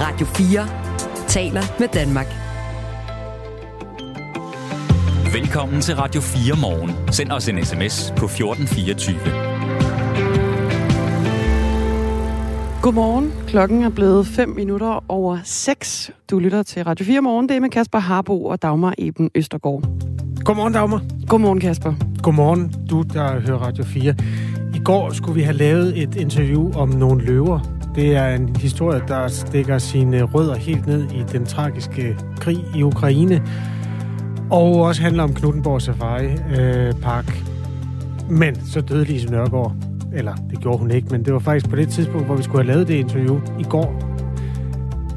Radio 4 taler med Danmark. Velkommen til Radio 4 morgen. Send os en sms på 1424. Godmorgen. Klokken er blevet 5 minutter over 6. Du lytter til Radio 4 morgen. Det er med Kasper Harbo og Dagmar Eben Østergaard. Godmorgen, Dagmar. Godmorgen, Kasper. Godmorgen, du der hører Radio 4. I går skulle vi have lavet et interview om nogle løver. Det er en historie, der stikker sine rødder helt ned i den tragiske krig i Ukraine. Og også handler om Knuttenborg Safari øh, Park. Men så døde Lise Nørgaard. Eller, det gjorde hun ikke, men det var faktisk på det tidspunkt, hvor vi skulle have lavet det interview i går,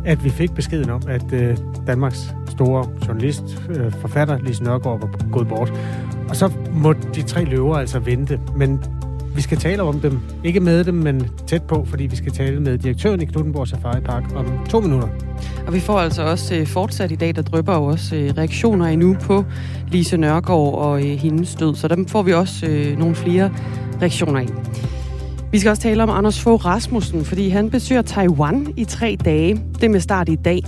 at vi fik beskeden om, at øh, Danmarks store journalist, øh, forfatter Lise Nørgaard var gået bort. Og så måtte de tre løver altså vente. Men vi skal tale om dem. Ikke med dem, men tæt på, fordi vi skal tale med direktøren i Knuttenborg Safari Park om to minutter. Og vi får altså også øh, fortsat i dag, der drypper jo også øh, reaktioner endnu på Lise Nørgaard og øh, hendes død. Så dem får vi også øh, nogle flere reaktioner i. Vi skal også tale om Anders Fogh Rasmussen, fordi han besøger Taiwan i tre dage. Det med start i dag.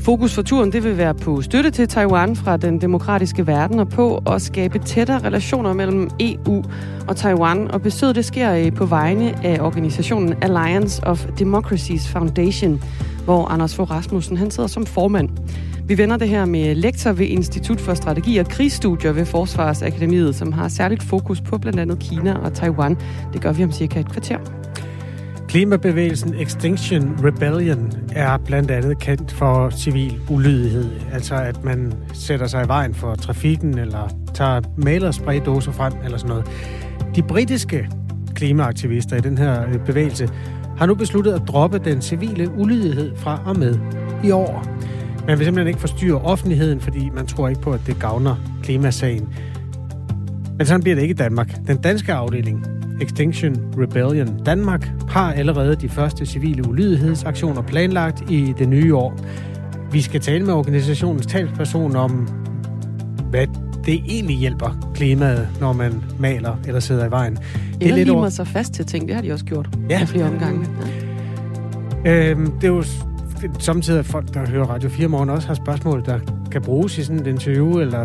Fokus for turen det vil være på støtte til Taiwan fra den demokratiske verden og på at skabe tættere relationer mellem EU og Taiwan. Og besøget det sker øh, på vegne af organisationen Alliance of Democracies Foundation, hvor Anders Fogh Rasmussen han sidder som formand. Vi vender det her med lektor ved Institut for Strategi og Krigsstudier ved Forsvarsakademiet, som har særligt fokus på blandt andet Kina og Taiwan. Det gør vi om cirka et kvarter. Klimabevægelsen Extinction Rebellion er blandt andet kendt for civil ulydighed. Altså at man sætter sig i vejen for trafikken, eller tager malerspraydåser frem, eller sådan noget. De britiske klimaaktivister i den her øh, bevægelse har nu besluttet at droppe den civile ulydighed fra og med i år. Man vil simpelthen ikke forstyrre offentligheden, fordi man tror ikke på, at det gavner klimasagen. Men sådan bliver det ikke i Danmark. Den danske afdeling Extinction Rebellion Danmark har allerede de første civile ulydighedsaktioner planlagt i det nye år. Vi skal tale med organisationens talsperson om, hvad det egentlig hjælper klimaet, når man maler eller sidder i vejen. Det er eller limer over... sig fast til ting, det har de også gjort ja. flere omgange. Ja. Øhm, det er jo samtidig, at folk, der hører Radio 4 morgen, også har spørgsmål, der kan bruges i sådan et interview, eller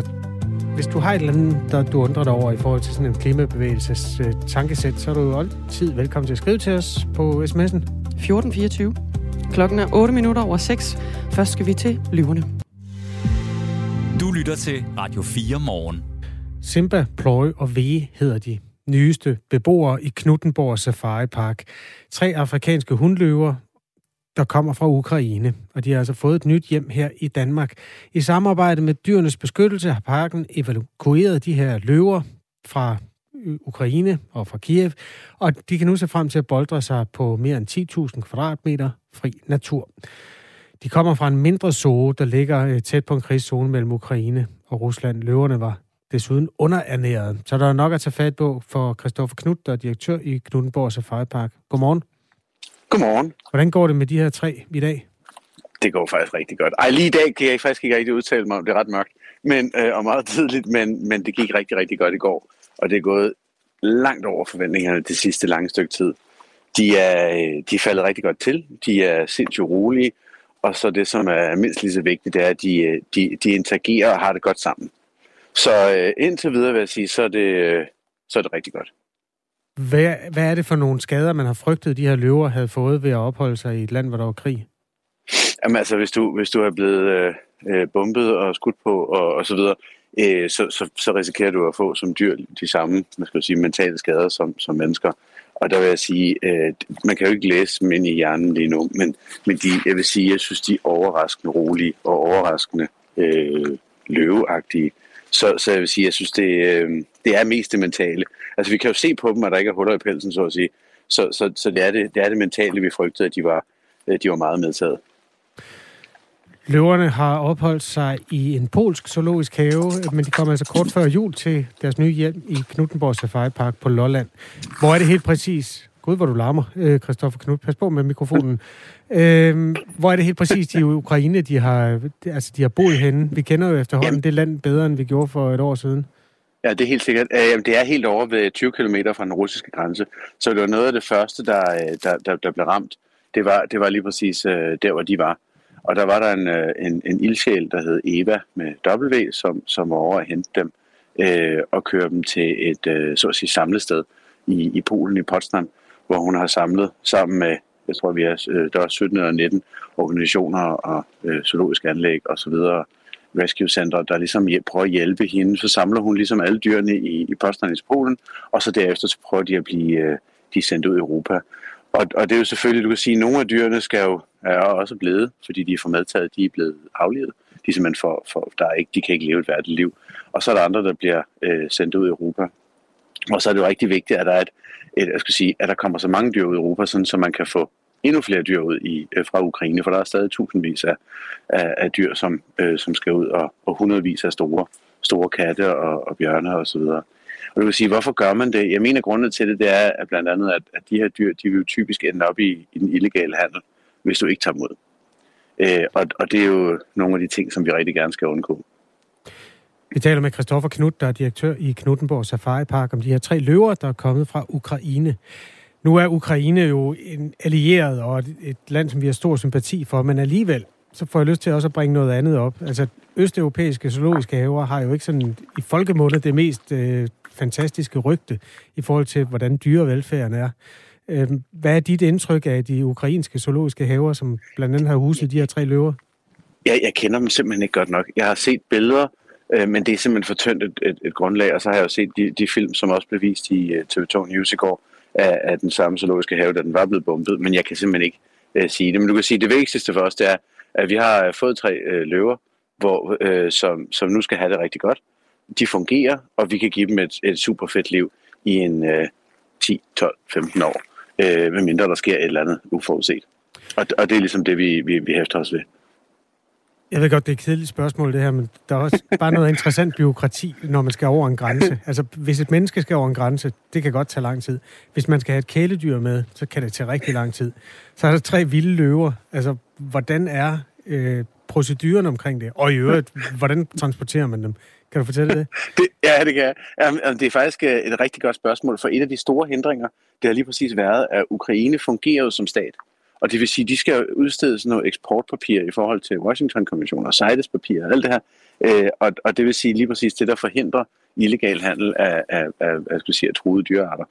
hvis du har et eller andet, der du undrer dig over i forhold til sådan en klimabevægelses uh, tankesæt, så er du jo altid velkommen til at skrive til os på sms'en. 1424. Klokken er 8 minutter over 6. Først skal vi til Løverne. Du lytter til Radio 4 morgen. Simba, Pløje og Vege hedder de nyeste beboere i Knuttenborg Safari Park. Tre afrikanske hundløver, der kommer fra Ukraine, og de har altså fået et nyt hjem her i Danmark. I samarbejde med Dyrenes Beskyttelse har parken evakueret de her løver fra øh, Ukraine og fra Kiev, og de kan nu se frem til at boldre sig på mere end 10.000 kvadratmeter fri natur. De kommer fra en mindre zoo, der ligger øh, tæt på en krigszone mellem Ukraine og Rusland. Løverne var desuden underernæret, så der er nok at tage fat på for Christoffer Knut, der er direktør i Knuttenborg Safari Park. Godmorgen. Godmorgen. Hvordan går det med de her tre i dag? Det går faktisk rigtig godt. Ej, lige i dag kan jeg faktisk ikke rigtig udtale mig om, det er ret mørkt, men, øh, og meget tidligt, men, men det gik rigtig, rigtig godt i går. Og det er gået langt over forventningerne det sidste lange stykke tid. De er, øh, de er faldet rigtig godt til, de er sindssygt rolige, og så det, som er mindst lige så vigtigt, det er, at de, øh, de, de interagerer og har det godt sammen. Så øh, indtil videre vil jeg sige, så er det, øh, så er det rigtig godt. Hvad, hvad er det for nogle skader, man har frygtet, de her løver havde fået ved at opholde sig i et land, hvor der var krig? Jamen altså, hvis du, hvis du er blevet øh, øh, bombet og skudt på og, og så videre, øh, så, så, så risikerer du at få som dyr de samme man skal sige, mentale skader som, som mennesker. Og der vil jeg sige, øh, man kan jo ikke læse dem ind i hjernen lige nu, men, men de, jeg vil sige, jeg synes, de er overraskende rolige og overraskende øh, løveagtige. Så, så jeg vil sige, jeg synes, det, øh, det er mest det mentale. Altså, vi kan jo se på dem, at der ikke er huller i pelsen, så at sige. Så, så, så det, er det, det er det mentale, vi frygtede, at de var, de var meget medtaget. Løverne har opholdt sig i en polsk zoologisk have, men de kommer altså kort før jul til deres nye hjem i Knuttenborg Safari Park på Lolland. Hvor er det helt præcis? Gud, hvor du larmer, Kristoffer øh, Knut. Pas på med mikrofonen. Øh, hvor er det helt præcis, de Ukraine, de har, altså, de har boet henne? Vi kender jo efterhånden det land bedre, end vi gjorde for et år siden. Ja, det er helt sikkert. Øh, det er helt over ved 20 km fra den russiske grænse. Så det var noget af det første, der, øh, der, der, der blev ramt. det var, det var lige præcis øh, der, hvor de var. Og der var der en, øh, en, en ildsjæl, der hed Eva med W, som, som var over at hente dem øh, og køre dem til et øh, så at sige, samlested i, i Polen, i Potsdam, hvor hun har samlet sammen med, jeg tror vi er, øh, der er 17 eller 19 organisationer og øh, zoologiske anlæg og så videre, rescue center, der ligesom prøver at hjælpe hende. Så samler hun ligesom alle dyrene i, i Potsdam i Polen, og så derefter så prøver de at blive øh, de er sendt ud i Europa. Og, og det er jo selvfølgelig, du kan sige, at nogle af dyrene skal jo, er også blevet, fordi de er for medtaget, de er blevet aflevet. De er simpelthen for, for der er ikke, de kan ikke leve et værdigt liv. Og så er der andre, der bliver øh, sendt ud i Europa. Og så er det jo rigtig vigtigt, at der, er et, et, jeg skal sige, at der kommer så mange dyr ud i Europa, sådan, så man kan få endnu flere dyr ud i, øh, fra Ukraine, for der er stadig tusindvis af, af, af dyr, som, øh, som skal ud, og, og hundredvis af store, store katte og, og bjørne og så videre. Og du vil sige, hvorfor gør man det? Jeg mener, grundet til det, det er at blandt andet, at, at de her dyr, de vil jo typisk ende op i, i den illegale handel, hvis du ikke tager dem ud. Øh, og, og det er jo nogle af de ting, som vi rigtig gerne skal undgå. Vi taler med Christoffer Knut, der er direktør i Knuttenborg Safari Park, om de her tre løver, der er kommet fra Ukraine. Nu er Ukraine jo en allieret og et land, som vi har stor sympati for, men alligevel så får jeg lyst til også at bringe noget andet op. Altså, østeuropæiske zoologiske haver har jo ikke sådan i folkemunde det mest øh, fantastiske rygte i forhold til, hvordan dyrevelfærden er. Øh, hvad er dit indtryk af de ukrainske zoologiske haver, som blandt andet har huset de her tre løver? Jeg, jeg kender dem simpelthen ikke godt nok. Jeg har set billeder, øh, men det er simpelthen for tyndt et, et, et grundlag, og så har jeg jo set de, de film, som også blev vist i øh, uh, TV2 News i går, af, af den samme zoologiske have, da den var blevet bombet, men jeg kan simpelthen ikke øh, sige det. Men du kan sige, at det vigtigste for os, det er, at vi har øh, fået tre øh, løver, hvor, øh, som, som nu skal have det rigtig godt de fungerer, og vi kan give dem et, et super fedt liv i en øh, 10, 12, 15 år, øh, medmindre der sker et eller andet uforudset. Og, og det er ligesom det, vi, vi, vi hæfter os ved. Jeg ved godt, det er et kedeligt spørgsmål, det her, men der er også bare noget interessant byråkrati, når man skal over en grænse. Altså, hvis et menneske skal over en grænse, det kan godt tage lang tid. Hvis man skal have et kæledyr med, så kan det tage rigtig lang tid. Så er der tre vilde løver. Altså, hvordan er øh, proceduren omkring det? Og i øvrigt, hvordan transporterer man dem? Kan du fortælle det? det ja, det kan jeg. Jamen, altså, det er faktisk øh, et rigtig godt spørgsmål, for et af de store hindringer, det har lige præcis været, at Ukraine fungerer som stat. Og det vil sige, at de skal udstede sådan noget eksportpapir i forhold til Washington-konventionen og CITES-papir og alt det her. Øh, og, og det vil sige lige præcis det, der forhindrer illegal handel af, af, af, af skal sige, truede dyrearter.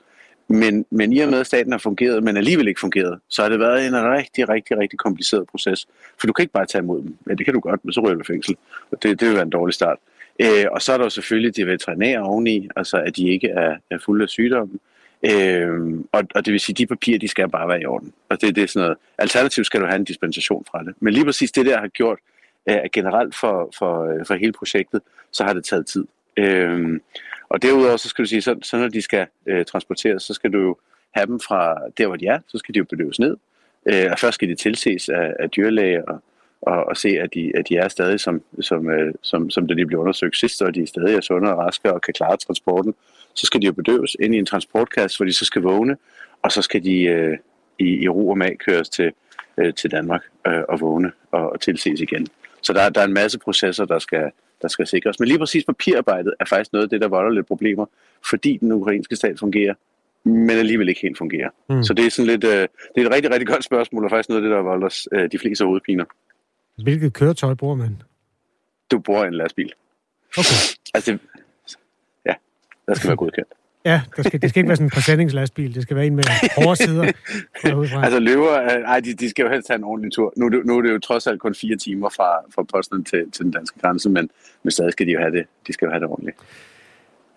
Men, men i og med, at staten har fungeret, men alligevel ikke fungeret, så har det været en rigtig, rigtig, rigtig kompliceret proces. For du kan ikke bare tage imod dem. Ja, det kan du godt, men så ryger du fængsel. Og det, det vil være en dårlig start. Øh, og så er der jo selvfølgelig de veterinære oveni, altså at de ikke er, er fulde af sygdommen. Øh, og, og det vil sige, at de papirer, de skal bare være i orden. Og det, det er sådan noget. Alternativt skal du have en dispensation fra det. Men lige præcis det der har gjort, øh, at generelt for, for, øh, for hele projektet, så har det taget tid. Øhm, og derudover, så skal du sige, så, så når de skal øh, transporteres, så skal du jo have dem fra der, hvor de er, så skal de jo bedøves ned. Øh, og først skal de tilses af, af dyrlæge og, og, og se, at de, at de er stadig, som, som, øh, som, som da de blev undersøgt sidst, og de er stadig er sunde og raske og kan klare transporten. Så skal de jo bedøves ind i en transportkasse, hvor de så skal vågne, og så skal de øh, i, i ro og mag køres til, øh, til Danmark øh, og vågne og, og tilses igen. Så der, der er en masse processer, der skal, der skal sikres. Men lige præcis papirarbejdet er faktisk noget af det, der volder lidt problemer, fordi den ukrainske stat fungerer, men alligevel ikke helt fungerer. Mm. Så det er sådan lidt, øh, det er et rigtig, rigtig godt spørgsmål, og faktisk noget af det, der volder øh, de fleste hovedpiner. Hvilket køretøj bruger man? Du bruger en lastbil. Okay. Altså, det, der skal være godkendt. Ja, der skal, det skal ikke være sådan en præsendingslastbil. Det skal være en med hårde sider. altså løver, ej, de, de skal jo helst have en ordentlig tur. Nu, nu er det jo trods alt kun fire timer fra, fra posten til, til den danske grænse, men, men stadig skal de jo have det. De skal jo have det ordentligt.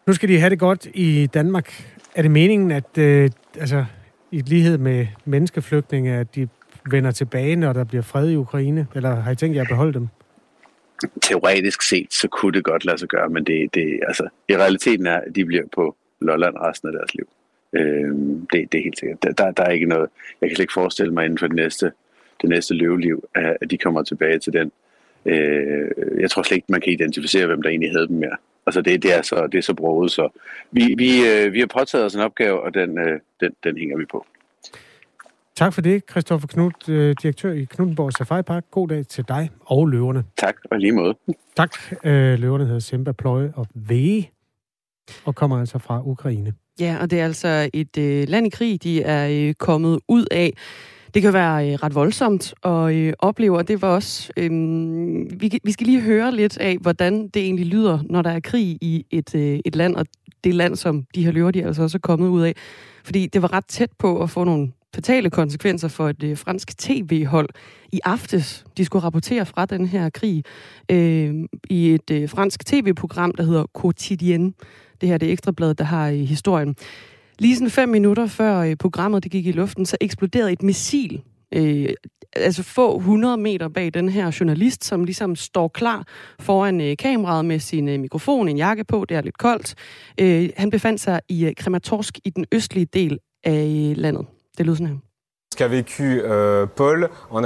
Nu skal de have det godt i Danmark. Er det meningen, at øh, altså, i lighed med menneskeflygtninge, at de vender tilbage, når der bliver fred i Ukraine? Eller har I tænkt jer at beholde dem? Teoretisk set, så kunne det godt lade sig gøre, men det, det, altså, i realiteten er, at de bliver på Lolland resten af deres liv. Øh, det, det er helt sikkert. Der, der er ikke noget, jeg kan slet ikke forestille mig inden for det næste, det næste løveliv, at de kommer tilbage til den. Øh, jeg tror slet ikke, man kan identificere, hvem der egentlig havde dem mere. Altså det, det, er, så, det er så broget, så vi, vi, øh, vi har påtaget os en opgave, og den, øh, den, den hænger vi på. Tak for det, Christoffer Knud, øh, direktør i Knuttenborg Safari Park. God dag til dig og løverne. Tak, og lige måde. Tak. Øh, løverne hedder Simba, Pløje og Vege, og kommer altså fra Ukraine. Ja, og det er altså et øh, land i krig, de er øh, kommet ud af. Det kan være øh, ret voldsomt at øh, opleve, og det var også... Øh, vi, vi skal lige høre lidt af, hvordan det egentlig lyder, når der er krig i et, øh, et land, og det land, som de her løver, de altså også er kommet ud af. Fordi det var ret tæt på at få nogle fatale konsekvenser for et øh, fransk tv-hold i aftes. De skulle rapportere fra den her krig øh, i et øh, fransk tv-program, der hedder Quotidien. Det her det ekstrablad, der har i øh, historien. Lige sådan fem minutter før øh, programmet det gik i luften, så eksploderede et missil øh, altså få 100 meter bag den her journalist, som ligesom står klar foran øh, kameraet med sin øh, mikrofon, en jakke på, det er lidt koldt. Øh, han befandt sig i øh, Krematorsk i den østlige del af øh, landet. Det lyder sådan her. qu'a vécu euh, Paul en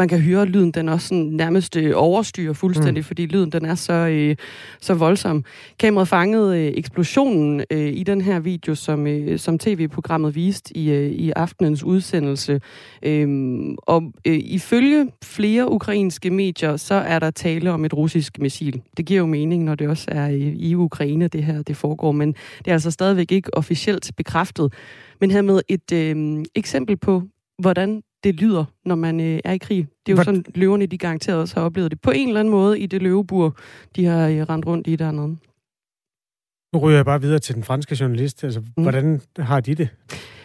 man kan høre, at lyden den også sådan nærmest øh, overstyrer fuldstændig, mm. fordi lyden den er så, øh, så voldsom. Kameraet fangede øh, eksplosionen øh, i den her video, som, øh, som tv-programmet viste i, øh, i aftenens udsendelse. Øhm, og øh, ifølge flere ukrainske medier, så er der tale om et russisk missil. Det giver jo mening, når det også er i, i Ukraine, det her det foregår, men det er altså stadigvæk ikke officielt bekræftet. Men her med et øh, eksempel på, hvordan det lyder, når man øh, er i krig. Det er jo Hvad? sådan, løverne de garanteret også har oplevet det på en eller anden måde i det løvebur, de har øh, rendt rundt i dernede. Nu ryger jeg bare videre til den franske journalist. Altså, mm. hvordan har de det?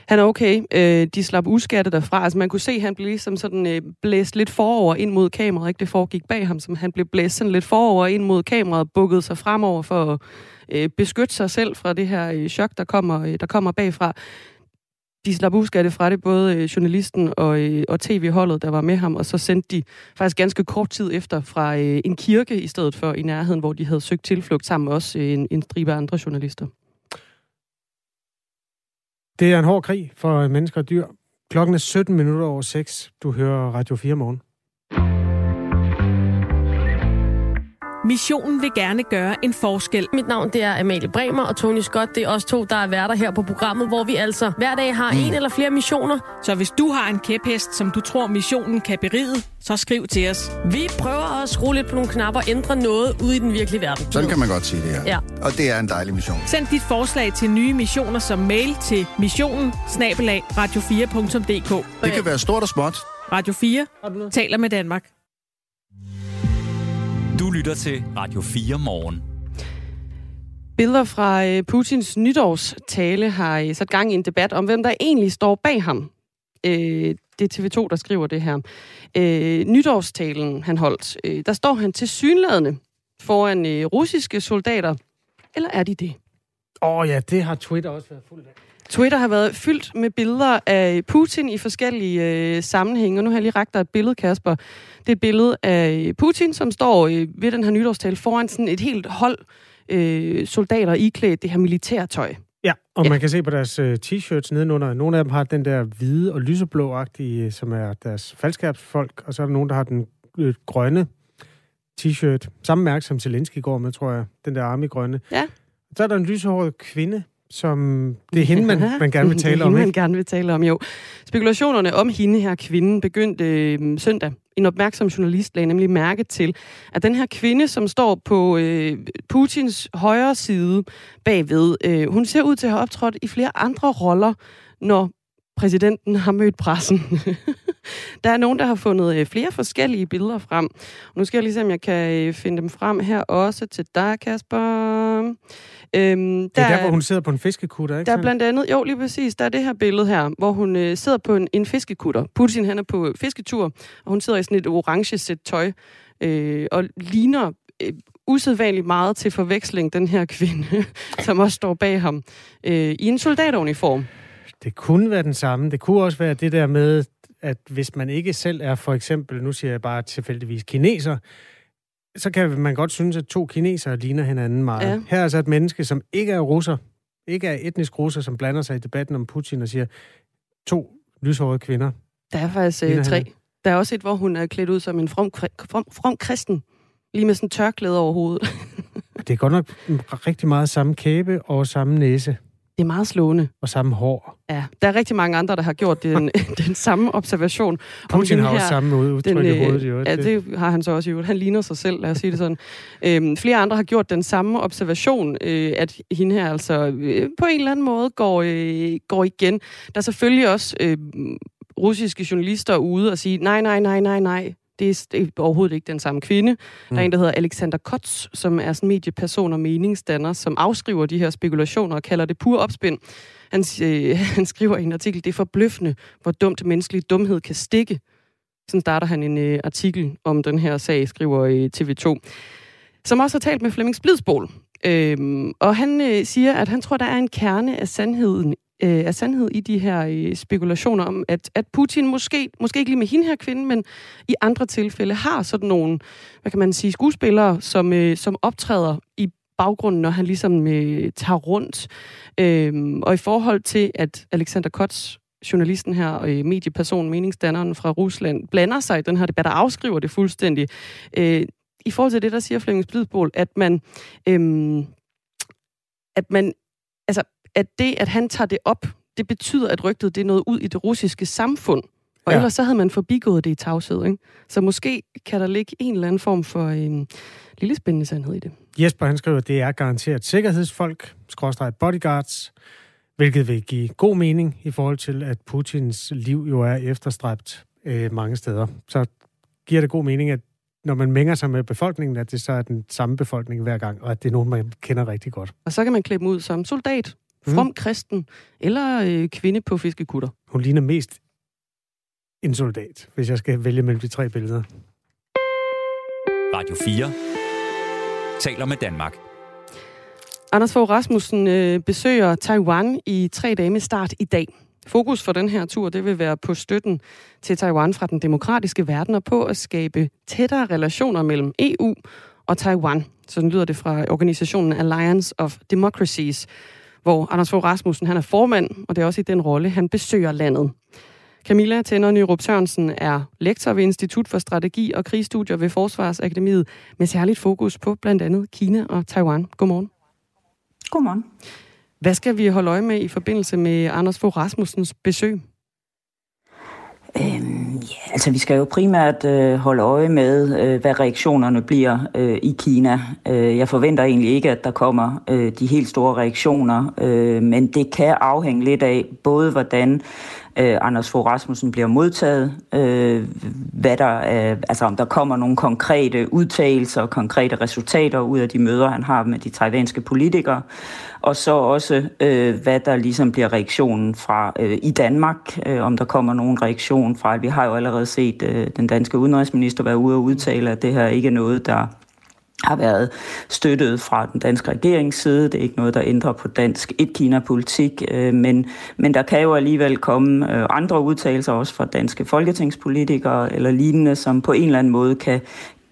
Han er okay. Øh, de slap uskatte derfra. Altså, man kunne se, at han blev ligesom sådan øh, blæst lidt forover ind mod kameraet. Ikke? Det foregik bag ham, som han blev blæst sådan lidt forover ind mod kameraet, bukket sig fremover for at øh, beskytte sig selv fra det her øh, chok, der kommer, øh, der kommer bagfra de slap uskatte fra det, både øh, journalisten og, øh, og tv-holdet, der var med ham, og så sendte de faktisk ganske kort tid efter fra øh, en kirke i stedet for i nærheden, hvor de havde søgt tilflugt sammen med også øh, en, en stribe andre journalister. Det er en hård krig for mennesker og dyr. Klokken er 17 minutter over 6. Du hører Radio 4 morgen. Missionen vil gerne gøre en forskel. Mit navn det er Amalie Bremer, og Tony Scott det er os to, der er værter her på programmet, hvor vi altså hver dag har mm. en eller flere missioner. Så hvis du har en kæphest, som du tror missionen kan beride, så skriv til os. Vi prøver at skrue lidt på nogle knapper og ændre noget ude i den virkelige verden. Sådan kan man godt sige det her. Ja. Og det er en dejlig mission. Send dit forslag til nye missioner som mail til missionen radio4.dk. Det kan være stort og småt. Radio 4 taler med Danmark. Lytter til Radio 4 morgen. Billeder fra øh, Putins nytårstale har øh, sat gang i en debat om, hvem der egentlig står bag ham. Øh, det er TV2, der skriver det her. Nytårstalen, han holdt, der står han til synlædende foran russiske soldater. Eller er de det? Åh oh, ja, det har Twitter også været fuldt af. Twitter har været fyldt med billeder af Putin i forskellige øh, sammenhænge, og nu har jeg lige ragt dig et billede, Kasper. Det er et billede af Putin, som står øh, ved den her nytårstale foran sådan et helt hold øh, soldater iklædt det her militærtøj. Ja, og ja. man kan se på deres øh, t-shirts nedenunder. Nogle af dem har den der hvide og lyseblå-agtige, som er deres faldskabsfolk, og så er der nogen, der har den øh, grønne t-shirt. Samme mærke som Zelensky går med, tror jeg. Den der army-grønne. Ja. Så er der en lyshåret kvinde, som det er hende, man, man gerne vil tale om, ikke? man gerne vil tale om, jo. Spekulationerne om hende her kvinde begyndte øh, søndag. En opmærksom journalist lagde nemlig mærke til, at den her kvinde, som står på øh, Putins højre side bagved, øh, hun ser ud til at have optrådt i flere andre roller, når præsidenten har mødt pressen. der er nogen, der har fundet øh, flere forskellige billeder frem. Og nu skal jeg lige se, om jeg kan øh, finde dem frem her også til dig, Kasper. Øhm, det er der, der, hvor hun sidder på en fiskekutter, ikke? Der er blandt andet, jo lige præcis, der er det her billede her, hvor hun øh, sidder på en, en fiskekutter. Putin han er på fisketur, og hun sidder i sådan et orange sæt tøj, øh, og ligner øh, usædvanligt meget til forveksling den her kvinde, som også står bag ham, øh, i en soldatuniform. Det kunne være den samme. Det kunne også være det der med, at hvis man ikke selv er for eksempel, nu siger jeg bare tilfældigvis kineser, så kan man godt synes, at to kinesere ligner hinanden meget. Ja. Her er altså et menneske, som ikke er russer, ikke er etnisk russer, som blander sig i debatten om Putin og siger, to lyshårede kvinder. Der er faktisk uh, tre. Hinanden. Der er også et, hvor hun er klædt ud som en from, from, from kristen. Lige med sådan en tørklæde over hovedet. det er godt nok rigtig meget samme kæbe og samme næse. Det er meget slående. Og samme hår. Ja, der er rigtig mange andre, der har gjort den, den samme observation. Putin har også samme udtryk den, i hovedet. Jo. Ja, det har han så også gjort. Han ligner sig selv, lad os sige det sådan. Øhm, flere andre har gjort den samme observation, øh, at hende her altså øh, på en eller anden måde går, øh, går igen. Der er selvfølgelig også øh, russiske journalister ude og sige, nej, nej, nej, nej, nej, det er, det er overhovedet ikke den samme kvinde. Mm. Der er en, der hedder Alexander Kotz, som er sådan medieperson og meningsdanner, som afskriver de her spekulationer og kalder det pur opspind. Han, øh, han skriver i en artikel, det er forbløffende, hvor dumt menneskelig dumhed kan stikke. Sådan starter han en øh, artikel om den her sag, skriver i TV2. Som også har talt med Flemming Splidsbol. Øhm, og han øh, siger, at han tror, der er en kerne af sandheden øh, af sandhed i de her øh, spekulationer om, at, at Putin måske, måske ikke lige med hende her kvinde, men i andre tilfælde har sådan nogle, hvad kan man sige, skuespillere, som, øh, som optræder i baggrunden, når han ligesom øh, tager rundt. Øh, og i forhold til, at Alexander Kotz, journalisten her, og øh, mediepersonen, meningsdanneren fra Rusland, blander sig i den her debat og afskriver det fuldstændig. Øh, I forhold til det, der siger Flemming Splidbol, at man, øh, at man altså, at det, at han tager det op, det betyder, at rygtet det er noget ud i det russiske samfund. Og ja. ellers så havde man forbigået det i tavshed. Ikke? Så måske kan der ligge en eller anden form for en øh, lille spændende sandhed i det. Jesper han skriver, at det er garanteret sikkerhedsfolk, skråstreget bodyguards, hvilket vil give god mening i forhold til, at Putins liv jo er efterstræbt øh, mange steder. Så giver det god mening, at når man mænger sig med befolkningen, at det så er den samme befolkning hver gang, og at det er nogen, man kender rigtig godt. Og så kan man dem ud som soldat, from mm. kristen eller øh, kvinde på fiskekutter. Hun ligner mest en soldat, hvis jeg skal vælge mellem de tre billeder. Radio 4 taler med Danmark. Anders Fogh Rasmussen øh, besøger Taiwan i tre dage med start i dag. Fokus for den her tur det vil være på støtten til Taiwan fra den demokratiske verden og på at skabe tættere relationer mellem EU og Taiwan. Sådan lyder det fra organisationen Alliance of Democracies, hvor Anders Fogh Rasmussen han er formand, og det er også i den rolle, han besøger landet. Camilla Tænder Nyrup Sørensen er lektor ved Institut for Strategi og Krigsstudier ved Forsvarsakademiet med særligt fokus på blandt andet Kina og Taiwan. Godmorgen. Godmorgen. Hvad skal vi holde øje med i forbindelse med Anders Fogh Rasmussens besøg? Altså vi skal jo primært øh, holde øje med, øh, hvad reaktionerne bliver øh, i Kina. Øh, jeg forventer egentlig ikke, at der kommer øh, de helt store reaktioner, øh, men det kan afhænge lidt af både, hvordan øh, Anders Fogh Rasmussen bliver modtaget, øh, hvad der, øh, altså om der kommer nogle konkrete udtalelser og konkrete resultater ud af de møder, han har med de taiwanske politikere, og så også, øh, hvad der ligesom bliver reaktionen fra øh, i Danmark, øh, om der kommer nogen reaktion fra, vi har jo allerede set øh, den danske udenrigsminister være ude og udtale, at det her ikke er noget, der har været støttet fra den danske regerings side. Det er ikke noget, der ændrer på dansk et-Kina-politik, øh, men, men der kan jo alligevel komme øh, andre udtalelser også fra danske folketingspolitikere eller lignende, som på en eller anden måde kan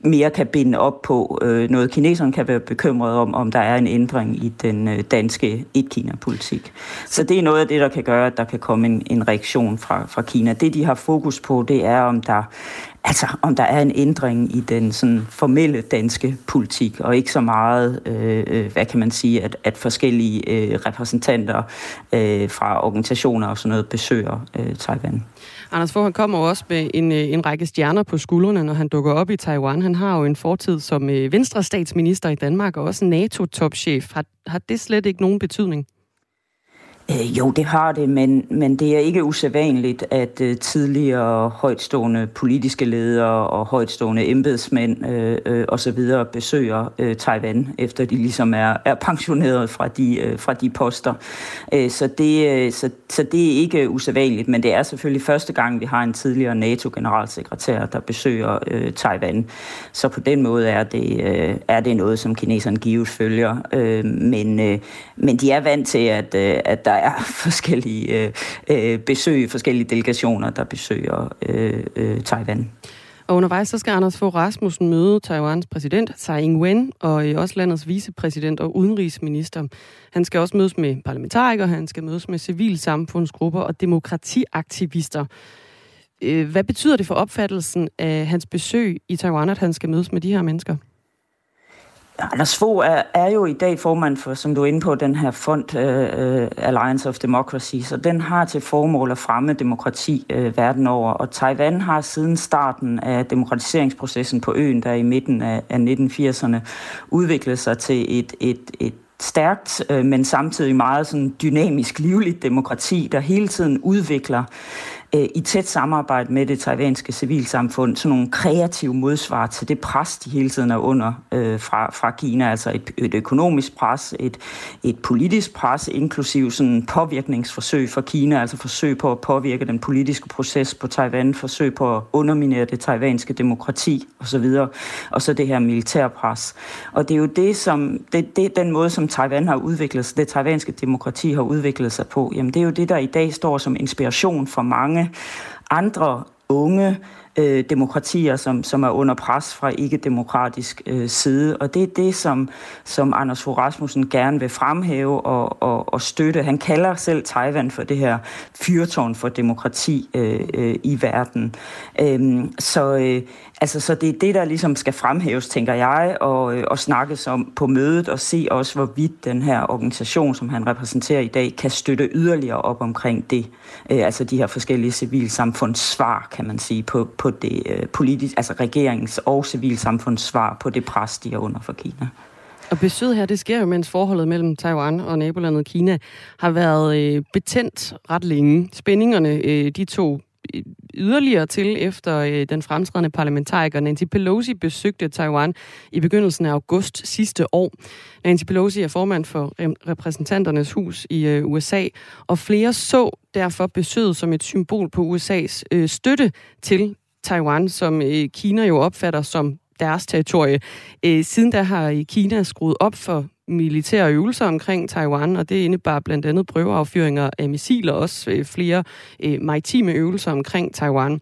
mere kan binde op på øh, noget, kineserne kan være bekymret om, om der er en ændring i den øh, danske et-Kina-politik. Så det er noget af det, der kan gøre, at der kan komme en, en reaktion fra, fra Kina. Det, de har fokus på, det er, om der Altså, om der er en ændring i den sådan, formelle danske politik, og ikke så meget, øh, øh, hvad kan man sige, at, at forskellige øh, repræsentanter øh, fra organisationer og sådan noget besøger øh, Taiwan. Anders Fogh han kommer også med en, øh, en række stjerner på skuldrene, når han dukker op i Taiwan. Han har jo en fortid som øh, venstre statsminister i Danmark, og også NATO-topchef. Har, har det slet ikke nogen betydning? Øh, jo, det har det, men, men det er ikke usædvanligt, at uh, tidligere højtstående politiske ledere og højtstående embedsmænd øh, øh, osv. besøger øh, Taiwan, efter de ligesom er, er pensioneret fra de, øh, fra de poster. Øh, så, det, øh, så, så det er ikke usædvanligt, men det er selvfølgelig første gang, vi har en tidligere NATO-generalsekretær, der besøger øh, Taiwan. Så på den måde er det, øh, er det noget, som kineserne givet følger. Øh, men, øh, men de er vant til, at, øh, at der der er forskellige øh, øh, besøg, forskellige delegationer, der besøger øh, øh, Taiwan. Og undervejs så skal Anders Fogh Rasmussen møde Taiwans præsident Tsai Ing-wen og også landets vicepræsident og udenrigsminister. Han skal også mødes med parlamentarikere, han skal mødes med civilsamfundsgrupper og demokratiaktivister. Øh, hvad betyder det for opfattelsen af hans besøg i Taiwan, at han skal mødes med de her mennesker? Anders Fogh er, er jo i dag formand for, som du er inde på, den her fond uh, Alliance of Democracy, så den har til formål at fremme demokrati uh, verden over. Og Taiwan har siden starten af demokratiseringsprocessen på øen, der i midten af, af 1980'erne, udviklet sig til et, et, et stærkt, uh, men samtidig meget sådan dynamisk, livligt demokrati, der hele tiden udvikler Øh, i tæt samarbejde med det taiwanske civilsamfund sådan nogle kreative modsvar til det pres, de hele tiden er under øh, fra, fra Kina, altså et, et økonomisk pres, et, et politisk pres, inklusiv sådan påvirkningsforsøg fra Kina, altså forsøg på at påvirke den politiske proces på Taiwan, forsøg på at underminere det taiwanske demokrati osv., og så det her militærpres. Og det er jo det, som, det, det, den måde, som Taiwan har udviklet sig, det taiwanske demokrati har udviklet sig på, jamen det er jo det, der i dag står som inspiration for mange andre unge øh, demokratier, som, som er under pres fra ikke-demokratisk øh, side. Og det er det, som, som Anders Fogh Rasmussen gerne vil fremhæve og, og, og støtte. Han kalder selv Taiwan for det her fyrtårn for demokrati øh, øh, i verden. Øh, så, øh, altså, så det er det, der ligesom skal fremhæves, tænker jeg, og, øh, og snakkes om på mødet og se også, hvorvidt den her organisation, som han repræsenterer i dag, kan støtte yderligere op omkring det. Øh, altså de her forskellige civilsamfunds svar, kan man sige, på, på det øh, politisk, altså regeringens og civilsamfundssvar på det pres, de er under for Kina. Og besøget her, det sker jo, mens forholdet mellem Taiwan og nabolandet Kina har været øh, betændt ret længe. Spændingerne, øh, de to øh, yderligere til, efter øh, den fremtrædende parlamentariker Nancy Pelosi besøgte Taiwan i begyndelsen af august sidste år. Nancy Pelosi er formand for repræsentanternes hus i øh, USA, og flere så derfor besøget som et symbol på USA's øh, støtte til Taiwan, som øh, Kina jo opfatter som deres territorie. Øh, siden da har øh, Kina skruet op for militære øvelser omkring Taiwan, og det indebar blandt andet prøveaffyringer af missiler, også flere øh, maritime øvelser omkring Taiwan.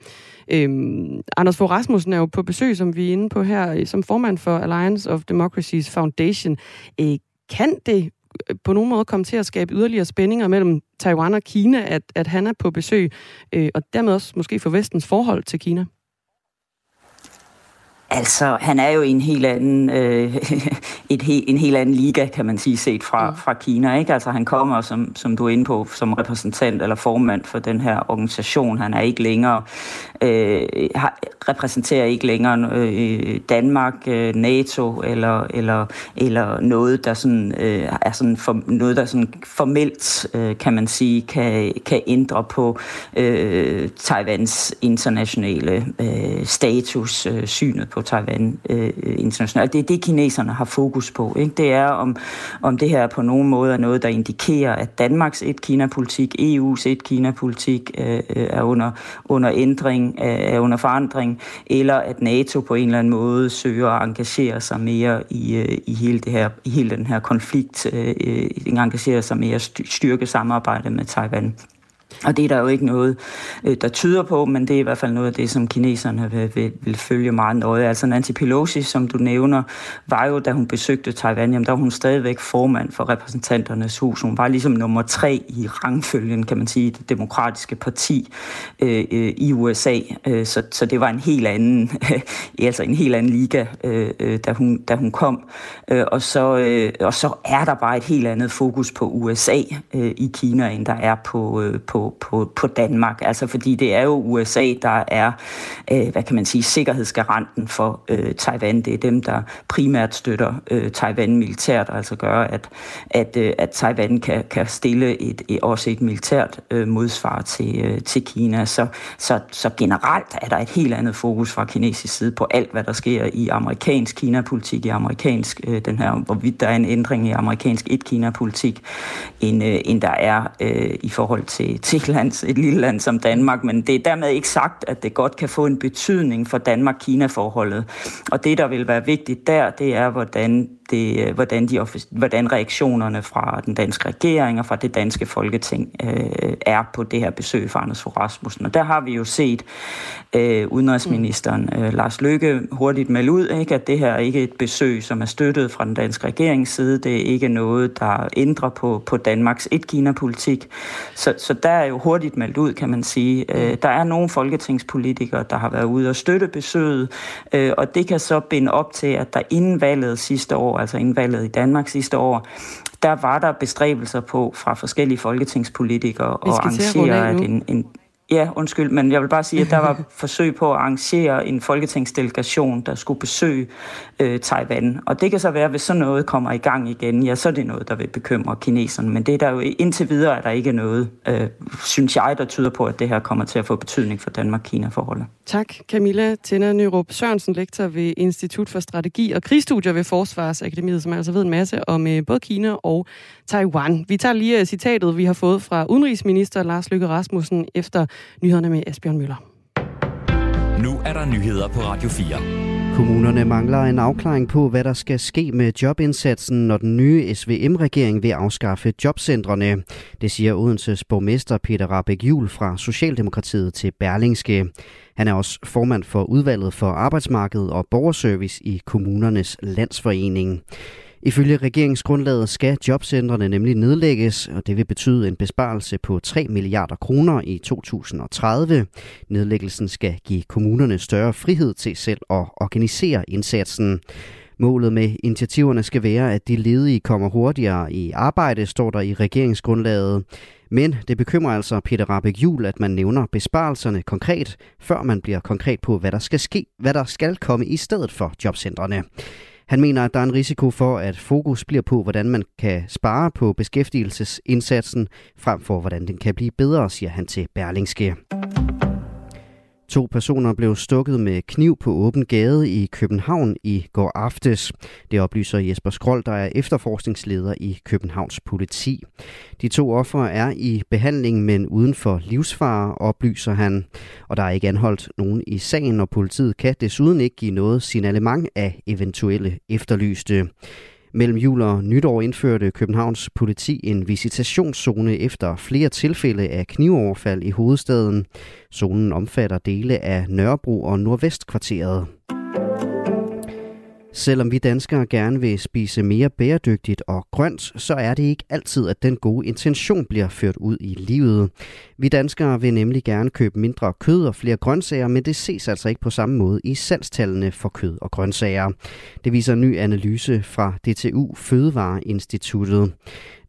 Øhm, Anders Fogh Rasmussen er jo på besøg, som vi er inde på her, som formand for Alliance of Democracies Foundation. Øh, kan det Øh, på nogen måde komme til at skabe yderligere spændinger mellem Taiwan og Kina, at, at han er på besøg, øh, og dermed også måske for vestens forhold til Kina? Altså, han er jo i en helt anden, øh, et he, en helt anden liga, kan man sige, set fra, mm. fra Kina. Ikke? Altså, han kommer, som, som du er inde på, som repræsentant eller formand for den her organisation. Han er ikke længere, øh, har, repræsenterer ikke længere øh, Danmark, øh, NATO eller, eller, eller noget, der sådan, øh, er sådan for, noget, der sådan formelt, øh, kan man sige, kan, kan ændre på øh, Taiwans internationale øh, status, øh, synet på Taiwan øh, øh, internationalt. Det er det, kineserne har fokus på. Ikke? Det er, om, om det her på nogen måde er noget, der indikerer, at Danmarks et-Kina-politik, EU's et-Kina-politik øh, øh, er under, under ændring, er under forandring, eller at NATO på en eller anden måde søger at engagere sig mere i, øh, i, hele, det her, i hele den her konflikt, øh, øh engagerer sig mere styrke samarbejde med Taiwan. Og det er der jo ikke noget, øh, der tyder på, men det er i hvert fald noget af det, som kineserne vil, vil, vil følge meget nøje. Altså Nancy Pelosi, som du nævner, var jo, da hun besøgte Taiwan, jamen, der var hun stadigvæk formand for repræsentanternes hus. Hun var ligesom nummer tre i rangfølgen, kan man sige, det demokratiske parti øh, øh i USA. Øh, så, så det var en helt anden, altså en helt anden liga, øh, da, hun, da hun kom. Og, så, øh, og så er der bare et helt andet fokus på USA øh, i Kina, end der er på, øh, på på, på, Danmark. Altså fordi det er jo USA, der er, øh, hvad kan man sige, sikkerhedsgaranten for øh, Taiwan. Det er dem, der primært støtter øh, Taiwan militært, altså gør, at, at, øh, at Taiwan kan, kan stille et, et, også et militært øh, modsvar til, øh, til Kina. Så, så, så generelt er der et helt andet fokus fra kinesisk side på alt, hvad der sker i amerikansk Kina-politik, i amerikansk, øh, den her, hvorvidt der er en ændring i amerikansk et-Kina-politik, end, øh, end der er øh, i forhold til, til et, land, et lille land som Danmark, men det er dermed ikke sagt, at det godt kan få en betydning for Danmark-Kina-forholdet. Og det, der vil være vigtigt der, det er, hvordan det, øh, hvordan, de, hvordan reaktionerne fra den danske regering og fra det danske folketing øh, er på det her besøg fra Anders Fogh Rasmussen. Og der har vi jo set øh, udenrigsministeren øh, Lars Løkke hurtigt melde ud, ikke, at det her er ikke et besøg, som er støttet fra den danske regerings side. Det er ikke noget, der ændrer på, på Danmarks et-Kina-politik. Så, så der er jo hurtigt meldt ud, kan man sige. Øh, der er nogle folketingspolitikere, der har været ude og støtte besøget, øh, og det kan så binde op til, at der inden valget sidste år, altså inden valget i Danmark sidste år, der var der bestræbelser på fra forskellige folketingspolitikere at arrangere, at en, en, Ja, undskyld, men jeg vil bare sige, at der var forsøg på at arrangere en folketingsdelegation, der skulle besøge øh, Taiwan. Og det kan så være, hvis sådan noget kommer i gang igen, ja, så er det noget, der vil bekymre kineserne. Men det er der jo indtil videre, at der ikke er noget, øh, synes jeg, der tyder på, at det her kommer til at få betydning for Danmark-Kina-forholdet. Tak, Camilla Tænder Nyrup Sørensen, lektor ved Institut for Strategi og Krigsstudier ved Forsvarsakademiet, som altså ved en masse om øh, både Kina og Taiwan. Vi tager lige øh, citatet, vi har fået fra udenrigsminister Lars Løkke Rasmussen efter nyhederne med Asbjørn Møller. Nu er der nyheder på Radio 4. Kommunerne mangler en afklaring på, hvad der skal ske med jobindsatsen, når den nye SVM-regering vil afskaffe jobcentrene. Det siger Odenses borgmester Peter Rabeck Jul fra Socialdemokratiet til Berlingske. Han er også formand for udvalget for arbejdsmarked og borgerservice i kommunernes landsforening. Ifølge regeringsgrundlaget skal jobcentrene nemlig nedlægges, og det vil betyde en besparelse på 3 milliarder kroner i 2030. Nedlæggelsen skal give kommunerne større frihed til selv at organisere indsatsen. Målet med initiativerne skal være, at de ledige kommer hurtigere i arbejde, står der i regeringsgrundlaget. Men det bekymrer altså Peter Rabeck Jul, at man nævner besparelserne konkret, før man bliver konkret på, hvad der skal ske, hvad der skal komme i stedet for jobcentrene. Han mener, at der er en risiko for, at fokus bliver på, hvordan man kan spare på beskæftigelsesindsatsen, frem for hvordan den kan blive bedre, siger han til Berlingske. To personer blev stukket med kniv på åben gade i København i går aftes. Det oplyser Jesper Skrold, der er efterforskningsleder i Københavns politi. De to ofre er i behandling, men uden for livsfare, oplyser han. Og der er ikke anholdt nogen i sagen, og politiet kan desuden ikke give noget signalement af eventuelle efterlyste. Mellem jul og nytår indførte Københavns politi en visitationszone efter flere tilfælde af knivoverfald i hovedstaden. Zonen omfatter dele af Nørrebro og Nordvestkvarteret. Selvom vi danskere gerne vil spise mere bæredygtigt og grønt, så er det ikke altid, at den gode intention bliver ført ud i livet. Vi danskere vil nemlig gerne købe mindre kød og flere grøntsager, men det ses altså ikke på samme måde i salgstallene for kød og grøntsager. Det viser en ny analyse fra DTU Fødevareinstituttet.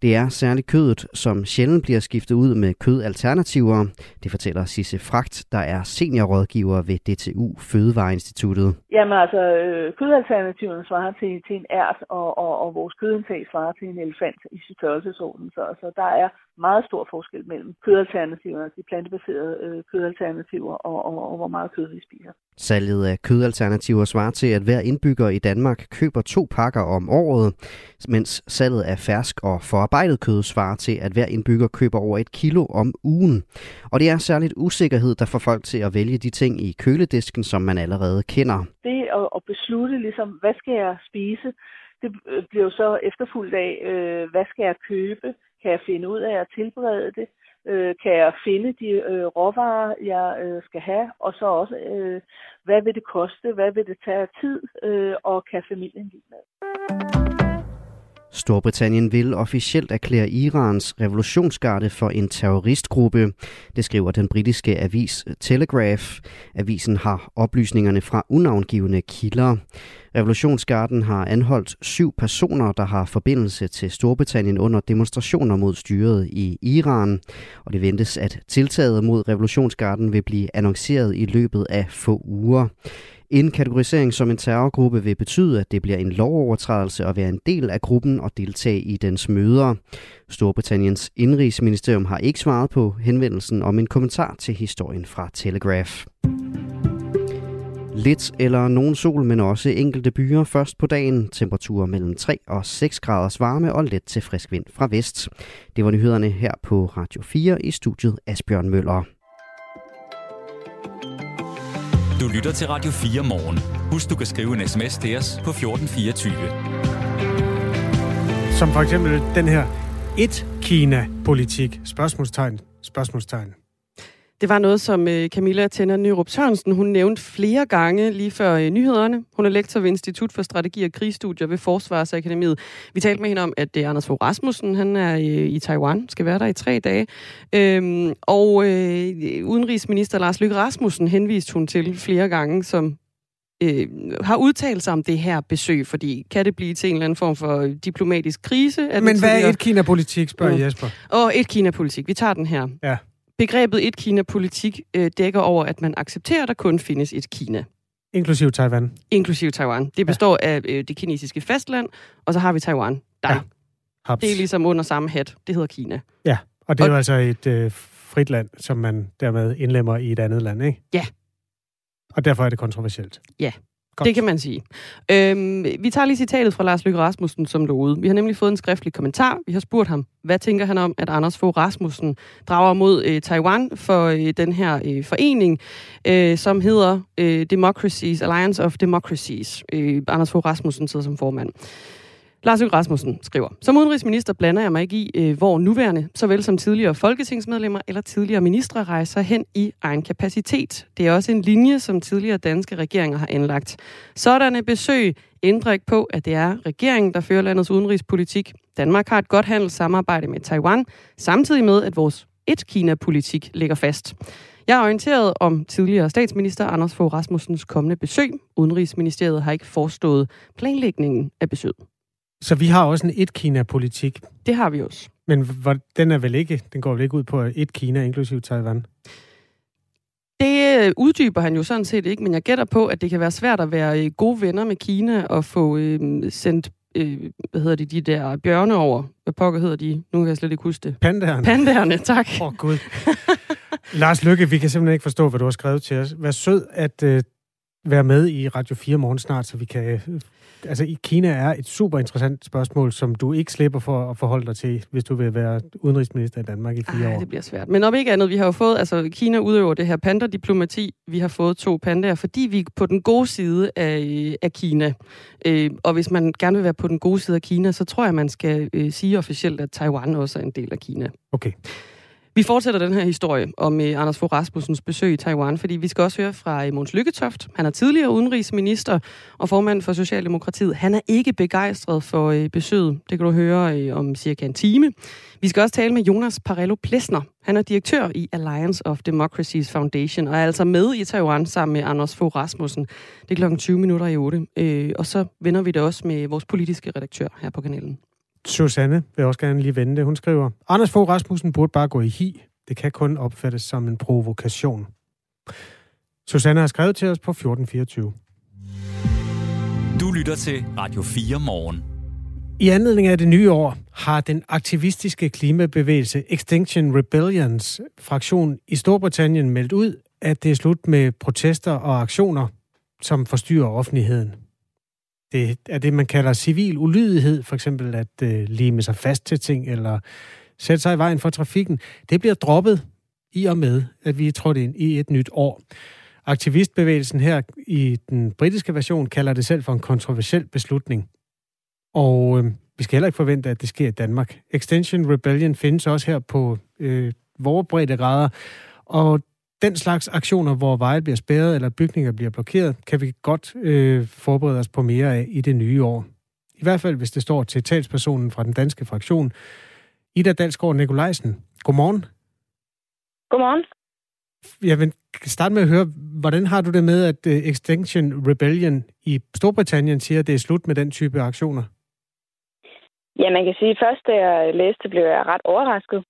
Det er særligt kødet, som sjældent bliver skiftet ud med kødalternativer. Det fortæller Sisse Fragt, der er seniorrådgiver ved DTU Fødevareinstituttet. Jamen altså, øh, kødalternativerne svarer til, til en ært, og, og, og vores kødindtag svarer til en elefant i størrelsesorden. Så, så der er meget stor forskel mellem kødalternativerne, de plantebaserede øh, kødalternativer, og, og, og hvor meget kød vi spiser. Salget af kødalternativer svarer til, at hver indbygger i Danmark køber to pakker om året, mens salget af fersk og forarbejdet kød svarer til, at hver indbygger køber over et kilo om ugen. Og det er særligt usikkerhed, der får folk til at vælge de ting i køledisken, som man allerede kender. Det at, at beslutte, ligesom, hvad skal jeg spise, det bliver jo så efterfulgt af, øh, hvad skal jeg købe, kan jeg finde ud af at tilberede det, øh, kan jeg finde de øh, råvarer, jeg øh, skal have, og så også, øh, hvad vil det koste, hvad vil det tage tid, øh, og kan familien lide med. Storbritannien vil officielt erklære Irans revolutionsgarde for en terroristgruppe. Det skriver den britiske avis Telegraph. Avisen har oplysningerne fra unavngivende kilder. Revolutionsgarden har anholdt syv personer, der har forbindelse til Storbritannien under demonstrationer mod styret i Iran. Og det ventes, at tiltaget mod revolutionsgarden vil blive annonceret i løbet af få uger. En kategorisering som en terrorgruppe vil betyde, at det bliver en lovovertrædelse at være en del af gruppen og deltage i dens møder. Storbritanniens indrigsministerium har ikke svaret på henvendelsen om en kommentar til historien fra Telegraph. Lidt eller nogen sol, men også enkelte byer først på dagen. Temperaturer mellem 3 og 6 graders varme og let til frisk vind fra vest. Det var nyhederne her på Radio 4 i studiet Asbjørn Møller. Du lytter til Radio 4 morgen. Husk, du kan skrive en sms til os på 1424. Som for eksempel den her et-Kina-politik. Spørgsmålstegn. Spørgsmålstegn. Det var noget, som øh, Camilla Tænder Nyrup Sørensen, hun nævnte flere gange lige før øh, nyhederne. Hun er lektor ved Institut for Strategi og Krigsstudier ved Forsvarsakademiet. Vi talte med hende om, at det er Anders Fogh Rasmussen, han er i Taiwan, skal være der i tre dage. Øhm, og øh, udenrigsminister Lars Løkke Rasmussen henviste hun til flere gange som øh, har udtalt sig om det her besøg, fordi kan det blive til en eller anden form for diplomatisk krise? Men hvad er et Kina-politik, spørger ja. Jesper? Og et Kina-politik. Vi tager den her. Ja. Begrebet et Kina-politik øh, dækker over, at man accepterer, at der kun findes et Kina. Inklusiv Taiwan. Inklusiv Taiwan. Det består ja. af øh, det kinesiske fastland, og så har vi Taiwan. Der. Ja. Haps. Det er ligesom under samme hat. Det hedder Kina. Ja, og det er og... jo altså et øh, frit land, som man dermed indlemmer i et andet land, ikke? Ja. Og derfor er det kontroversielt. Ja, Godt. Det kan man sige. Øhm, vi tager lige citatet fra Lars Løkke Rasmussen som derude. Vi har nemlig fået en skriftlig kommentar. Vi har spurgt ham, hvad tænker han om, at Anders Fogh Rasmussen drager mod øh, Taiwan for øh, den her øh, forening, øh, som hedder øh, Democracies, Alliance of Democracies. Øh, Anders Fogh Rasmussen sidder som formand. Lars Løkke Rasmussen skriver, Som udenrigsminister blander jeg mig ikke i, øh, hvor nuværende, såvel som tidligere folketingsmedlemmer eller tidligere ministre rejser hen i egen kapacitet. Det er også en linje, som tidligere danske regeringer har anlagt. Sådanne besøg ændrer ikke på, at det er regeringen, der fører landets udenrigspolitik. Danmark har et godt handelssamarbejde med Taiwan, samtidig med, at vores et-Kina-politik ligger fast. Jeg er orienteret om tidligere statsminister Anders Fogh Rasmussens kommende besøg. Udenrigsministeriet har ikke forestået planlægningen af besøget. Så vi har også en et-Kina-politik. Det har vi også. Men den er vel ikke, den går vel ikke ud på et Kina, inklusiv Taiwan? Det øh, uddyber han jo sådan set ikke, men jeg gætter på, at det kan være svært at være øh, gode venner med Kina og få øh, sendt, øh, hvad hedder de, de der bjørne over. Hvad pokker hedder de? Nu kan jeg slet ikke huske det. Pandærerne. Pandærerne, tak. Åh, oh, Gud. Lars Lykke, vi kan simpelthen ikke forstå, hvad du har skrevet til os. Vær sød at øh, være med i Radio 4 morgen snart, så vi kan øh, altså i Kina er et super interessant spørgsmål, som du ikke slipper for at forholde dig til, hvis du vil være udenrigsminister i Danmark i fire Ej, år. det bliver svært. Men om ikke andet, vi har jo fået, altså Kina udøver det her panda-diplomati. Vi har fået to pandaer, fordi vi er på den gode side af, af Kina. Øh, og hvis man gerne vil være på den gode side af Kina, så tror jeg, man skal øh, sige officielt, at Taiwan også er en del af Kina. Okay. Vi fortsætter den her historie om eh, Anders Fogh Rasmussens besøg i Taiwan, fordi vi skal også høre fra øh, eh, Måns Lykketoft. Han er tidligere udenrigsminister og formand for Socialdemokratiet. Han er ikke begejstret for eh, besøget. Det kan du høre eh, om cirka en time. Vi skal også tale med Jonas Parello Plesner. Han er direktør i Alliance of Democracies Foundation og er altså med i Taiwan sammen med Anders Fogh Rasmussen. Det er klokken 20 minutter i 8. Eh, og så vender vi det også med vores politiske redaktør her på kanalen. Susanne vil også gerne lige vende det. Hun skriver, Anders Fogh Rasmussen burde bare gå i hi. Det kan kun opfattes som en provokation. Susanne har skrevet til os på 1424. Du lytter til Radio 4 morgen. I anledning af det nye år har den aktivistiske klimabevægelse Extinction Rebellions fraktion i Storbritannien meldt ud, at det er slut med protester og aktioner, som forstyrrer offentligheden det er det, man kalder civil ulydighed, for eksempel at øh, lime sig fast til ting, eller sætte sig i vejen for trafikken, det bliver droppet i og med, at vi er trådt ind i et nyt år. Aktivistbevægelsen her i den britiske version kalder det selv for en kontroversiel beslutning. Og øh, vi skal heller ikke forvente, at det sker i Danmark. Extension Rebellion findes også her på øh, vores breddegrader, og den slags aktioner, hvor veje bliver spærret eller bygninger bliver blokeret, kan vi godt øh, forberede os på mere af i det nye år. I hvert fald, hvis det står til talspersonen fra den danske fraktion, Ida Dalsgaard Nikolajsen. Godmorgen. Godmorgen. Jeg vil starte med at høre, hvordan har du det med, at uh, Extinction Rebellion i Storbritannien siger, at det er slut med den type aktioner? Ja, man kan sige, at først da jeg læste, blev jeg ret overrasket.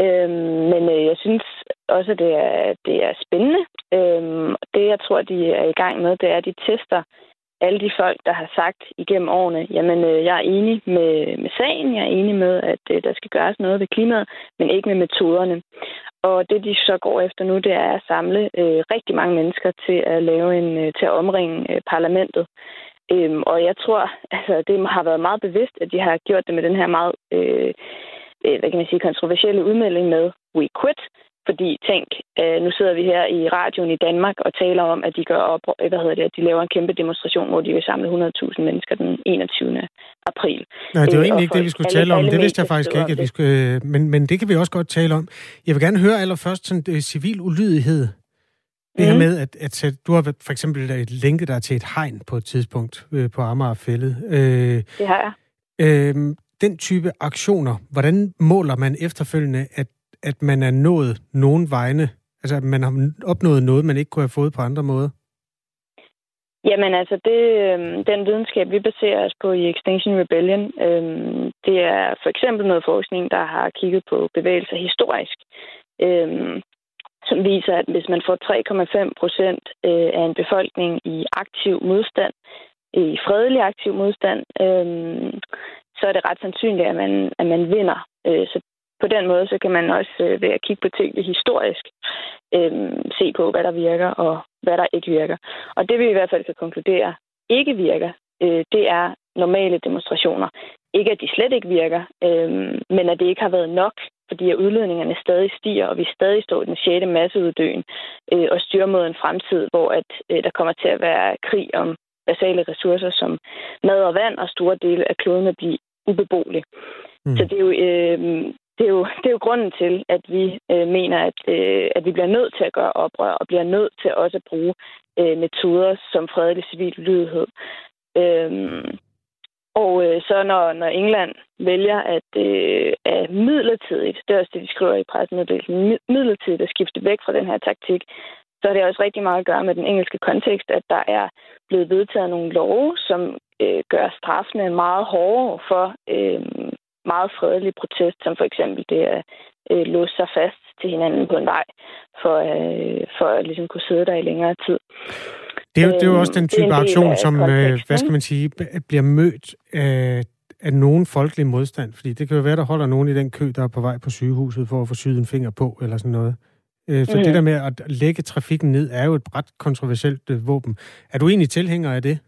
Øhm, men øh, jeg synes også, at det er, det er spændende. Øhm, det, jeg tror, de er i gang med, det er, at de tester alle de folk, der har sagt igennem årene, jamen, øh, jeg er enig med, med sagen, jeg er enig med, at øh, der skal gøres noget ved klimaet, men ikke med metoderne. Og det, de så går efter nu, det er at samle øh, rigtig mange mennesker til at lave en, øh, til at omringe øh, parlamentet. Øhm, og jeg tror, altså, det har været meget bevidst, at de har gjort det med den her meget... Øh, øh hvad kan man sige, kontroversielle udmelding med We Quit, fordi tænk, øh, nu sidder vi her i radioen i Danmark og taler om, at de gør op, øh, hvad hedder det, at de laver en kæmpe demonstration, hvor de vil samle 100.000 mennesker den 21. april. Nej, det var egentlig ikke det, vi skulle tale om. Det vidste jeg faktisk ikke, at vi skulle, men, men det kan vi også godt tale om. Jeg vil gerne høre allerførst sådan det, civil ulydighed. Det mm. her med, at, at, du har for eksempel lænket dig til et hegn på et tidspunkt øh, på Amagerfællet. Øh, det har jeg. Øh, den type aktioner, hvordan måler man efterfølgende, at at man er nået nogen vegne? Altså, at man har opnået noget, man ikke kunne have fået på andre måder? Jamen altså, det, øh, den videnskab, vi baserer os på i Extinction Rebellion, øh, det er for eksempel noget forskning, der har kigget på bevægelser historisk, øh, som viser, at hvis man får 3,5 procent øh, af en befolkning i aktiv modstand, i fredelig aktiv modstand, øh, så er det ret sandsynligt, at man, at man vinder. Øh, så på den måde, så kan man også øh, ved at kigge på tingene historisk øh, se på, hvad der virker og hvad der ikke virker. Og det vi i hvert fald kan konkludere ikke virker, øh, det er normale demonstrationer. Ikke at de slet ikke virker, øh, men at det ikke har været nok, fordi at udledningerne stadig stiger, og vi stadig står i den 6. masseuddøen øh, og styrer mod en fremtid, hvor at øh, der kommer til at være krig om basale ressourcer som mad og vand, og store dele af kloden at blive ubeboelig. Mm. Så det er jo øh, det er jo, det er jo grunden til, at vi øh, mener, at, øh, at vi bliver nødt til at gøre oprør, og bliver nødt til også at bruge øh, metoder som fredelig civil lydighed. Øhm, og øh, så når, når England vælger at, øh, at midlertidigt, det er også det, de skriver i pressemeddelelsen, midlertidigt at skifte væk fra den her taktik, så har det også rigtig meget at gøre med den engelske kontekst, at der er blevet vedtaget nogle love, som øh, gør straffene meget hårdere for øh, meget fredelig protest, som for eksempel det at øh, låse sig fast til hinanden på en vej, for, øh, for at ligesom kunne sidde der i længere tid. Det er jo, det er jo også den øhm, type aktion, som, øh, hvad skal man sige, bliver mødt af, af nogen folkelig modstand. Fordi det kan jo være, der holder nogen i den kø, der er på vej på sygehuset for at få syet en finger på, eller sådan noget. Øh, så mm. det der med at lægge trafikken ned, er jo et ret kontroversielt øh, våben. Er du egentlig tilhænger af det?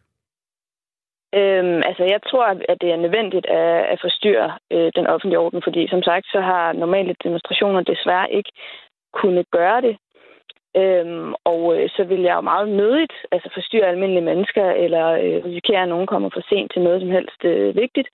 Øhm, altså, jeg tror, at det er nødvendigt at, at forstyrre øh, den offentlige orden, fordi som sagt, så har normale demonstrationer desværre ikke kunne gøre det. Øhm, og øh, så vil jeg jo meget nødigt altså forstyrre almindelige mennesker, eller øh, risikere, at nogen kommer for sent til noget som helst øh, vigtigt.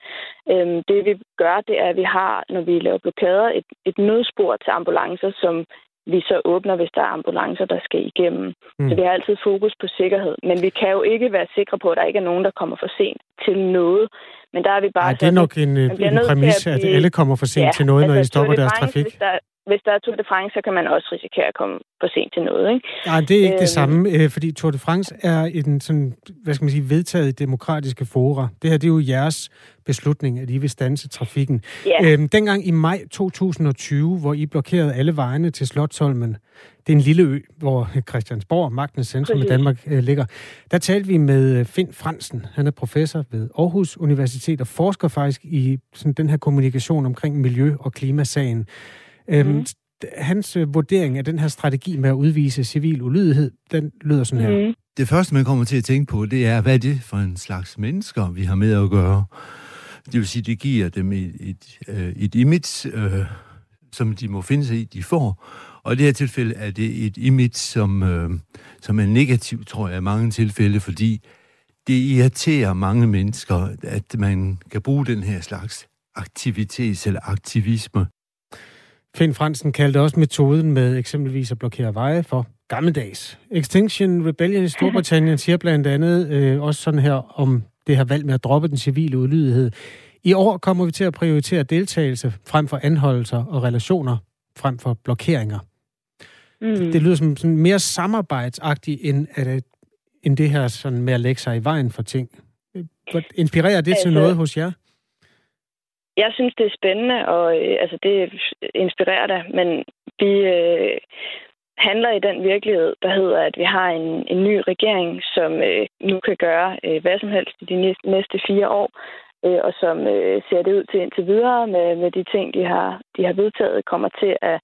Øhm, det vi gør, det er, at vi har, når vi laver blokader, et, et nødspor til ambulancer, som vi så åbner, hvis der er ambulancer, der skal igennem. Mm. Så vi har altid fokus på sikkerhed. Men vi kan jo ikke være sikre på, at der ikke er nogen, der kommer for sent til noget. Men der er vi bare... Ej, det er nok en, en præmis, at, blive... at alle kommer for sent ja, til noget, altså, når de stopper deres trafik. Hvis der, hvis der er Tour de France, så kan man også risikere at komme for sent til noget. Ikke? Nej, det er ikke øhm, det samme, øh, fordi Tour de France er en sådan, hvad skal man sige, vedtaget demokratiske fora. Det her, det er jo jeres beslutning, at I vil stanse trafikken. Yeah. Øhm, dengang i maj 2020, hvor I blokerede alle vejene til Slottholmen, det er en lille ø, hvor Christiansborg, magtens centrum i Danmark, øh, ligger. Der talte vi med øh, Finn Fransen. Han er professor ved Aarhus Universitet og forsker faktisk i sådan, den her kommunikation omkring miljø- og klimasagen. Øhm, mm. Hans øh, vurdering af den her strategi med at udvise civil ulydighed, den lyder sådan her. Mm. Det første, man kommer til at tænke på, det er, hvad er det for en slags mennesker, vi har med at gøre? Det vil sige, det giver dem et, et, øh, et image, øh, som de må finde sig i, de får. Og i det her tilfælde er det et image, som, øh, som er negativt, tror jeg, i mange tilfælde, fordi det irriterer mange mennesker, at man kan bruge den her slags aktivitet eller aktivisme Finn Fransen kaldte også metoden med eksempelvis at blokere veje for gammeldags. Extinction Rebellion i Storbritannien siger blandt andet øh, også sådan her om det her valg med at droppe den civile udlydighed. I år kommer vi til at prioritere deltagelse frem for anholdelser og relationer frem for blokeringer. Mm. Det lyder som sådan mere samarbejdsagtigt end, at, end det her sådan med at lægge sig i vejen for ting. Inspirerer det altså, til noget hos jer? Jeg synes, det er spændende, og øh, altså, det inspirerer dig, men vi øh, handler i den virkelighed, der hedder, at vi har en, en ny regering, som øh, nu kan gøre øh, hvad som helst i de næste, næste fire år, øh, og som øh, ser det ud til indtil videre med, med de ting, de har, de har vedtaget, kommer til at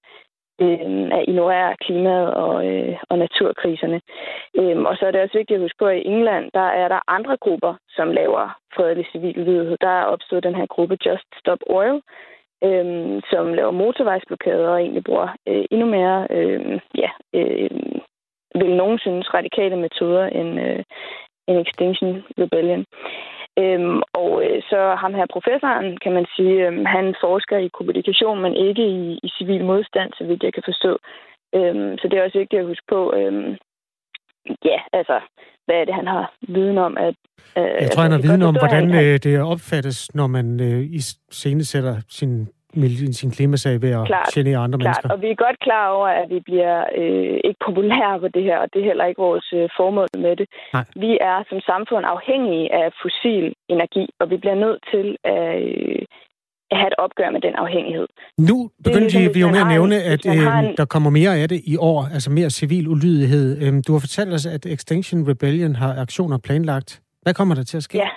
øh, at ignorere klimaet og, øh, og naturkriserne. Øh, og så er det også vigtigt at huske på, at i England, der er der andre grupper, som laver fredelig civil lydighed. Der er opstået den her gruppe Just Stop Oil, øh, som laver motorvejsblokader og egentlig bruger øh, endnu mere, øh, ja, øh, vil nogen synes, radikale metoder end, øh, en Extinction Rebellion. Øhm, og øh, så ham her professoren, kan man sige, øh, han forsker i kommunikation, men ikke i, i civil modstand, så vidt jeg kan forstå. Øhm, så det er også vigtigt at huske på, øhm, ja, altså, hvad er det, han har viden om? At, øh, jeg tror, altså, han har viden om, hvordan han, øh, det opfattes, når man øh, i scene sætter sin sin klimasag ved at klart, genere andre klart. mennesker. Og vi er godt klar over, at vi bliver øh, ikke populære på det her, og det er heller ikke vores øh, formål med det. Nej. Vi er som samfund afhængige af fossil energi, og vi bliver nødt til at, øh, at have et opgør med den afhængighed. Nu begynder ligesom, vi jo med at nævne, at øh, en... der kommer mere af det i år, altså mere civil ulydighed. Øh, du har fortalt os, at Extinction Rebellion har aktioner planlagt. Hvad kommer der til at ske? Ja.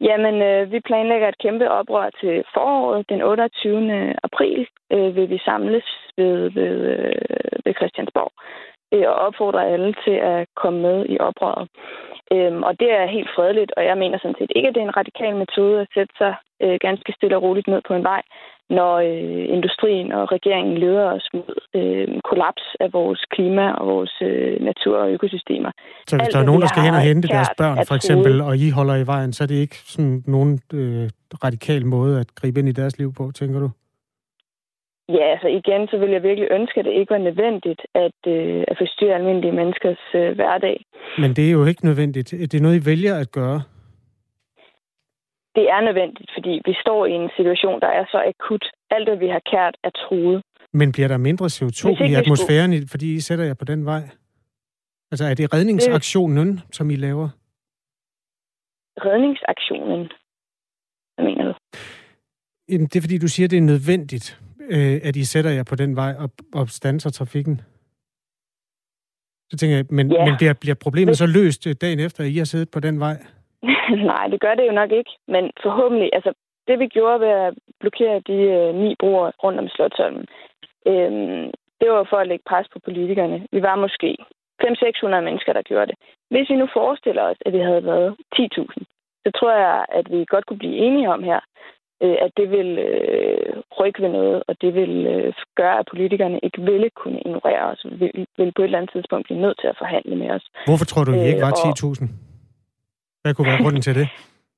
Jamen, øh, vi planlægger et kæmpe oprør til foråret. Den 28. april øh, vil vi samles ved, ved, øh, ved Christiansborg øh, og opfordrer alle til at komme med i oprøret. Øhm, og det er helt fredeligt, og jeg mener sådan set ikke, at det er en radikal metode at sætte sig øh, ganske stille og roligt ned på en vej, når øh, industrien og regeringen leder os mod øh, kollaps af vores klima og vores øh, natur og økosystemer. Så hvis Alt, der er nogen, der skal hen og hente deres børn, for eksempel, og I holder i vejen, så er det ikke sådan nogen øh, radikal måde at gribe ind i deres liv på, tænker du? Ja, altså igen, så vil jeg virkelig ønske, at det ikke var nødvendigt at, øh, at forstyrre almindelige menneskers øh, hverdag. Men det er jo ikke nødvendigt. Det er noget, I vælger at gøre. Det er nødvendigt, fordi vi står i en situation, der er så akut. Alt, hvad vi har kært, er truet. Men bliver der mindre CO2 i atmosfæren, skulle... fordi I sætter jer på den vej? Altså, er det redningsaktionen, det... som I laver? Redningsaktionen? Hvad mener du? Jamen, det er, fordi du siger, det er nødvendigt øh, at I sætter jer på den vej og, og stanser trafikken? Så tænker jeg, men, ja. men bliver, bliver problemet så løst øh, dagen efter, at I har siddet på den vej? Nej, det gør det jo nok ikke. Men forhåbentlig, altså det vi gjorde ved at blokere de øh, ni broer rundt om Slottholmen, øh, det var for at lægge pres på politikerne. Vi var måske 500-600 mennesker, der gjorde det. Hvis vi nu forestiller os, at vi havde været 10.000, så tror jeg, at vi godt kunne blive enige om her, øh, at det vil øh, rykke ved noget, og det vil øh, gøre, at politikerne ikke ville kunne ignorere os, vil, vil på et eller andet tidspunkt blive nødt til at forhandle med os. Hvorfor tror du, I ikke var 10.000? Øh, hvad kunne være grunden til det?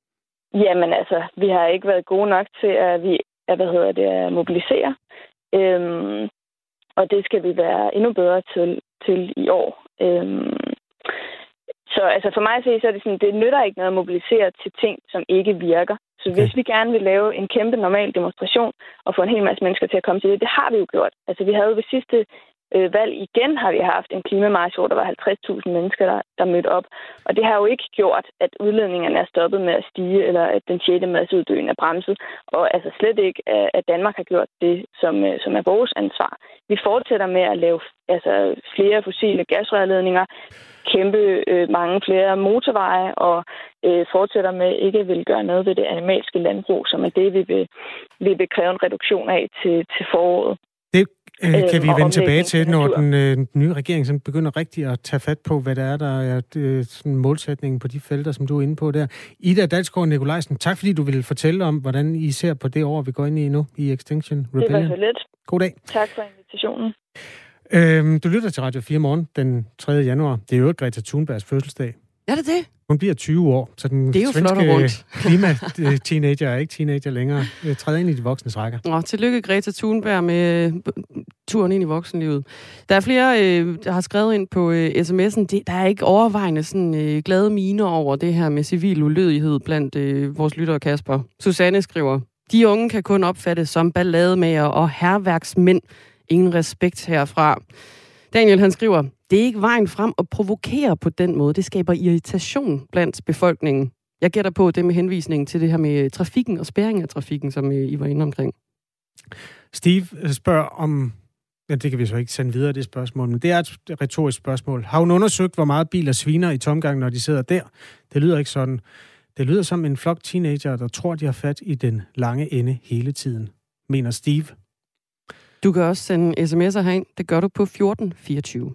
Jamen altså, vi har ikke været gode nok til at, vi, at hvad hedder det, at mobilisere. Øhm, og det skal vi være endnu bedre til, til i år. Øhm, så altså for mig at se, så er det sådan, det nytter ikke noget at mobilisere til ting, som ikke virker. Så hvis vi gerne vil lave en kæmpe normal demonstration og få en hel masse mennesker til at komme til det, det har vi jo gjort. Altså vi havde ved sidste øh, valg igen har vi haft en klimamarsch, hvor der var 50.000 mennesker, der, der mødte op. Og det har jo ikke gjort, at udledningerne er stoppet med at stige, eller at den 6. masseuddøen er bremset. Og altså slet ikke, at Danmark har gjort det, som, øh, som er vores ansvar. Vi fortsætter med at lave altså, flere fossile gasrørledninger kæmpe øh, mange flere motorveje og øh, fortsætter med ikke vil gøre noget ved det animalske landbrug, som er det, vi vil, vi vil kræve en reduktion af til, til foråret. Øh, kan vi vende tilbage til, når den, øh, den nye regering sådan begynder rigtig at tage fat på, hvad der er, der er øh, sådan målsætningen på de felter, som du er inde på der. Ida Dalsgaard Nikolajsen, tak fordi du ville fortælle om, hvordan I ser på det år, vi går ind i nu i Extinction Rebellion. Det var så lidt. God dag. Tak for invitationen. Øhm, du lytter til Radio 4 morgen den 3. januar. Det er jo Greta Thunbergs fødselsdag. Er det det? Hun bliver 20 år, så den det er jo svenske klima-teenager er ikke teenager længere. Træder ind i de voksne rækker. Nå, tillykke Greta Thunberg med turen ind i voksenlivet. Der er flere, øh, der har skrevet ind på øh, sms'en, det, der er ikke overvejende sådan, øh, glade miner over det her med civil ulydighed blandt øh, vores lyttere Kasper. Susanne skriver, de unge kan kun opfattes som ballademager og herværksmænd, Ingen respekt herfra. Daniel han skriver, det er ikke vejen frem at provokere på den måde. Det skaber irritation blandt befolkningen. Jeg gætter på det med henvisning til det her med trafikken og spæring af trafikken, som øh, I var inde omkring. Steve øh, spørger om, ja, det kan vi så ikke sende videre, det spørgsmål, men det er et retorisk spørgsmål. Har hun undersøgt, hvor meget biler sviner i tomgang, når de sidder der? Det lyder ikke sådan. Det lyder som en flok teenager, der tror, de har fat i den lange ende hele tiden, mener Steve. Du kan også sende sms'er herind. Det gør du på 1424.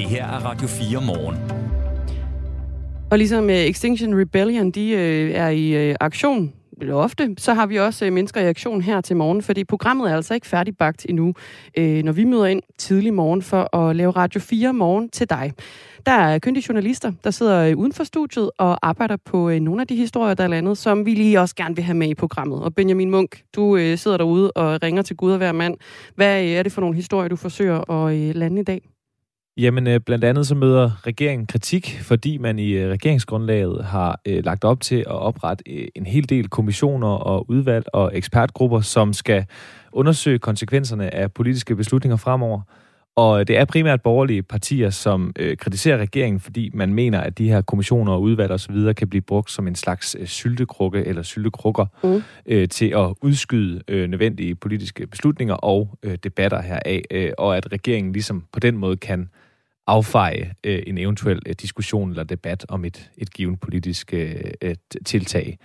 Det her er Radio 4 morgen. Og ligesom uh, Extinction Rebellion, de uh, er i uh, aktion ofte, så har vi også øh, mennesker i aktion her til morgen, fordi programmet er altså ikke færdigbagt endnu, øh, når vi møder ind tidlig morgen for at lave Radio 4 morgen til dig. Der er kyndige journalister, der sidder uden for studiet og arbejder på øh, nogle af de historier, der er landet, som vi lige også gerne vil have med i programmet. Og Benjamin Munk, du øh, sidder derude og ringer til Gud og hver mand. Hvad er det for nogle historier, du forsøger at lande i dag? Jamen, øh, blandt andet så møder regeringen kritik, fordi man i øh, regeringsgrundlaget har øh, lagt op til at oprette øh, en hel del kommissioner og udvalg og ekspertgrupper, som skal undersøge konsekvenserne af politiske beslutninger fremover. Og det er primært borgerlige partier, som øh, kritiserer regeringen, fordi man mener, at de her kommissioner og udvalg osv. kan blive brugt som en slags øh, syltekrukke eller syltekrukker mm. øh, til at udskyde øh, nødvendige politiske beslutninger og øh, debatter heraf, øh, og at regeringen ligesom på den måde kan affeje øh, en eventuel øh, diskussion eller debat om et, et givet politisk øh, et tiltag.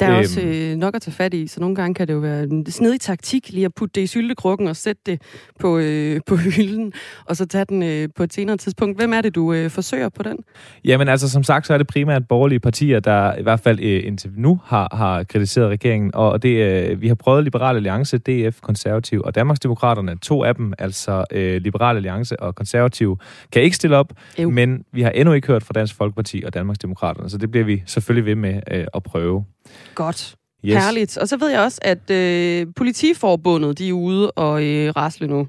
Der er øhm, også øh, nok at tage fat i, så nogle gange kan det jo være en snedig taktik lige at putte det i syltekrukken og sætte det på, øh, på hylden, og så tage den øh, på et senere tidspunkt. Hvem er det, du øh, forsøger på den? Jamen altså, som sagt, så er det primært borgerlige partier, der i hvert fald øh, indtil nu har, har kritiseret regeringen, og det, øh, vi har prøvet Liberale Alliance, DF, Konservativ og Danmarksdemokraterne. To af dem, altså øh, Liberale Alliance og Konservativ, kan ikke stille op, Ew. men vi har endnu ikke hørt fra Dansk Folkeparti og Danmarksdemokraterne, så det bliver vi selvfølgelig ved med øh, at prøve. Godt. Yes. Herligt. Og så ved jeg også, at øh, politiforbundet, de er ude og øh, rasle nu.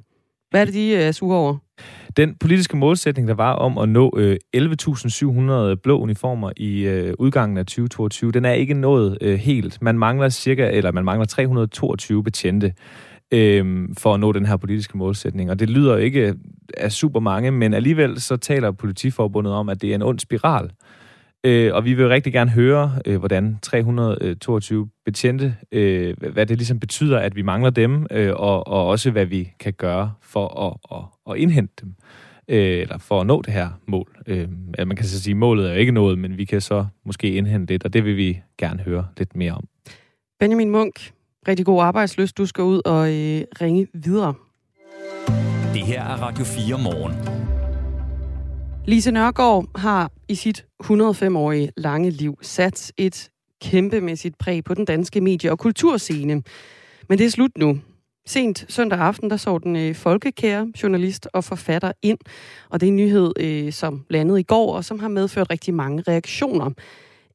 Hvad er det, de er sure over? Den politiske målsætning, der var om at nå øh, 11.700 blå uniformer i øh, udgangen af 2022, den er ikke nået øh, helt. Man mangler cirka, eller man mangler 322 betjente øh, for at nå den her politiske målsætning. Og det lyder ikke af super mange, men alligevel så taler politiforbundet om, at det er en ond spiral. Øh, og vi vil rigtig gerne høre, øh, hvordan 322 betjente, øh, hvad det ligesom betyder, at vi mangler dem, øh, og, og også hvad vi kan gøre for at, at, at indhente dem, øh, eller for at nå det her mål. Øh, man kan så sige, at målet er ikke nået, men vi kan så måske indhente det, og det vil vi gerne høre lidt mere om. Benjamin Munk, rigtig god arbejdsløst. Du skal ud og øh, ringe videre. Det her er Radio 4 morgen. Lise Nørgaard har i sit 105-årige lange liv sat et kæmpemæssigt præg på den danske medie- og kulturscene. Men det er slut nu. Sent søndag aften, der så den øh, folkekære journalist og forfatter ind, og det er en nyhed, øh, som landede i går, og som har medført rigtig mange reaktioner.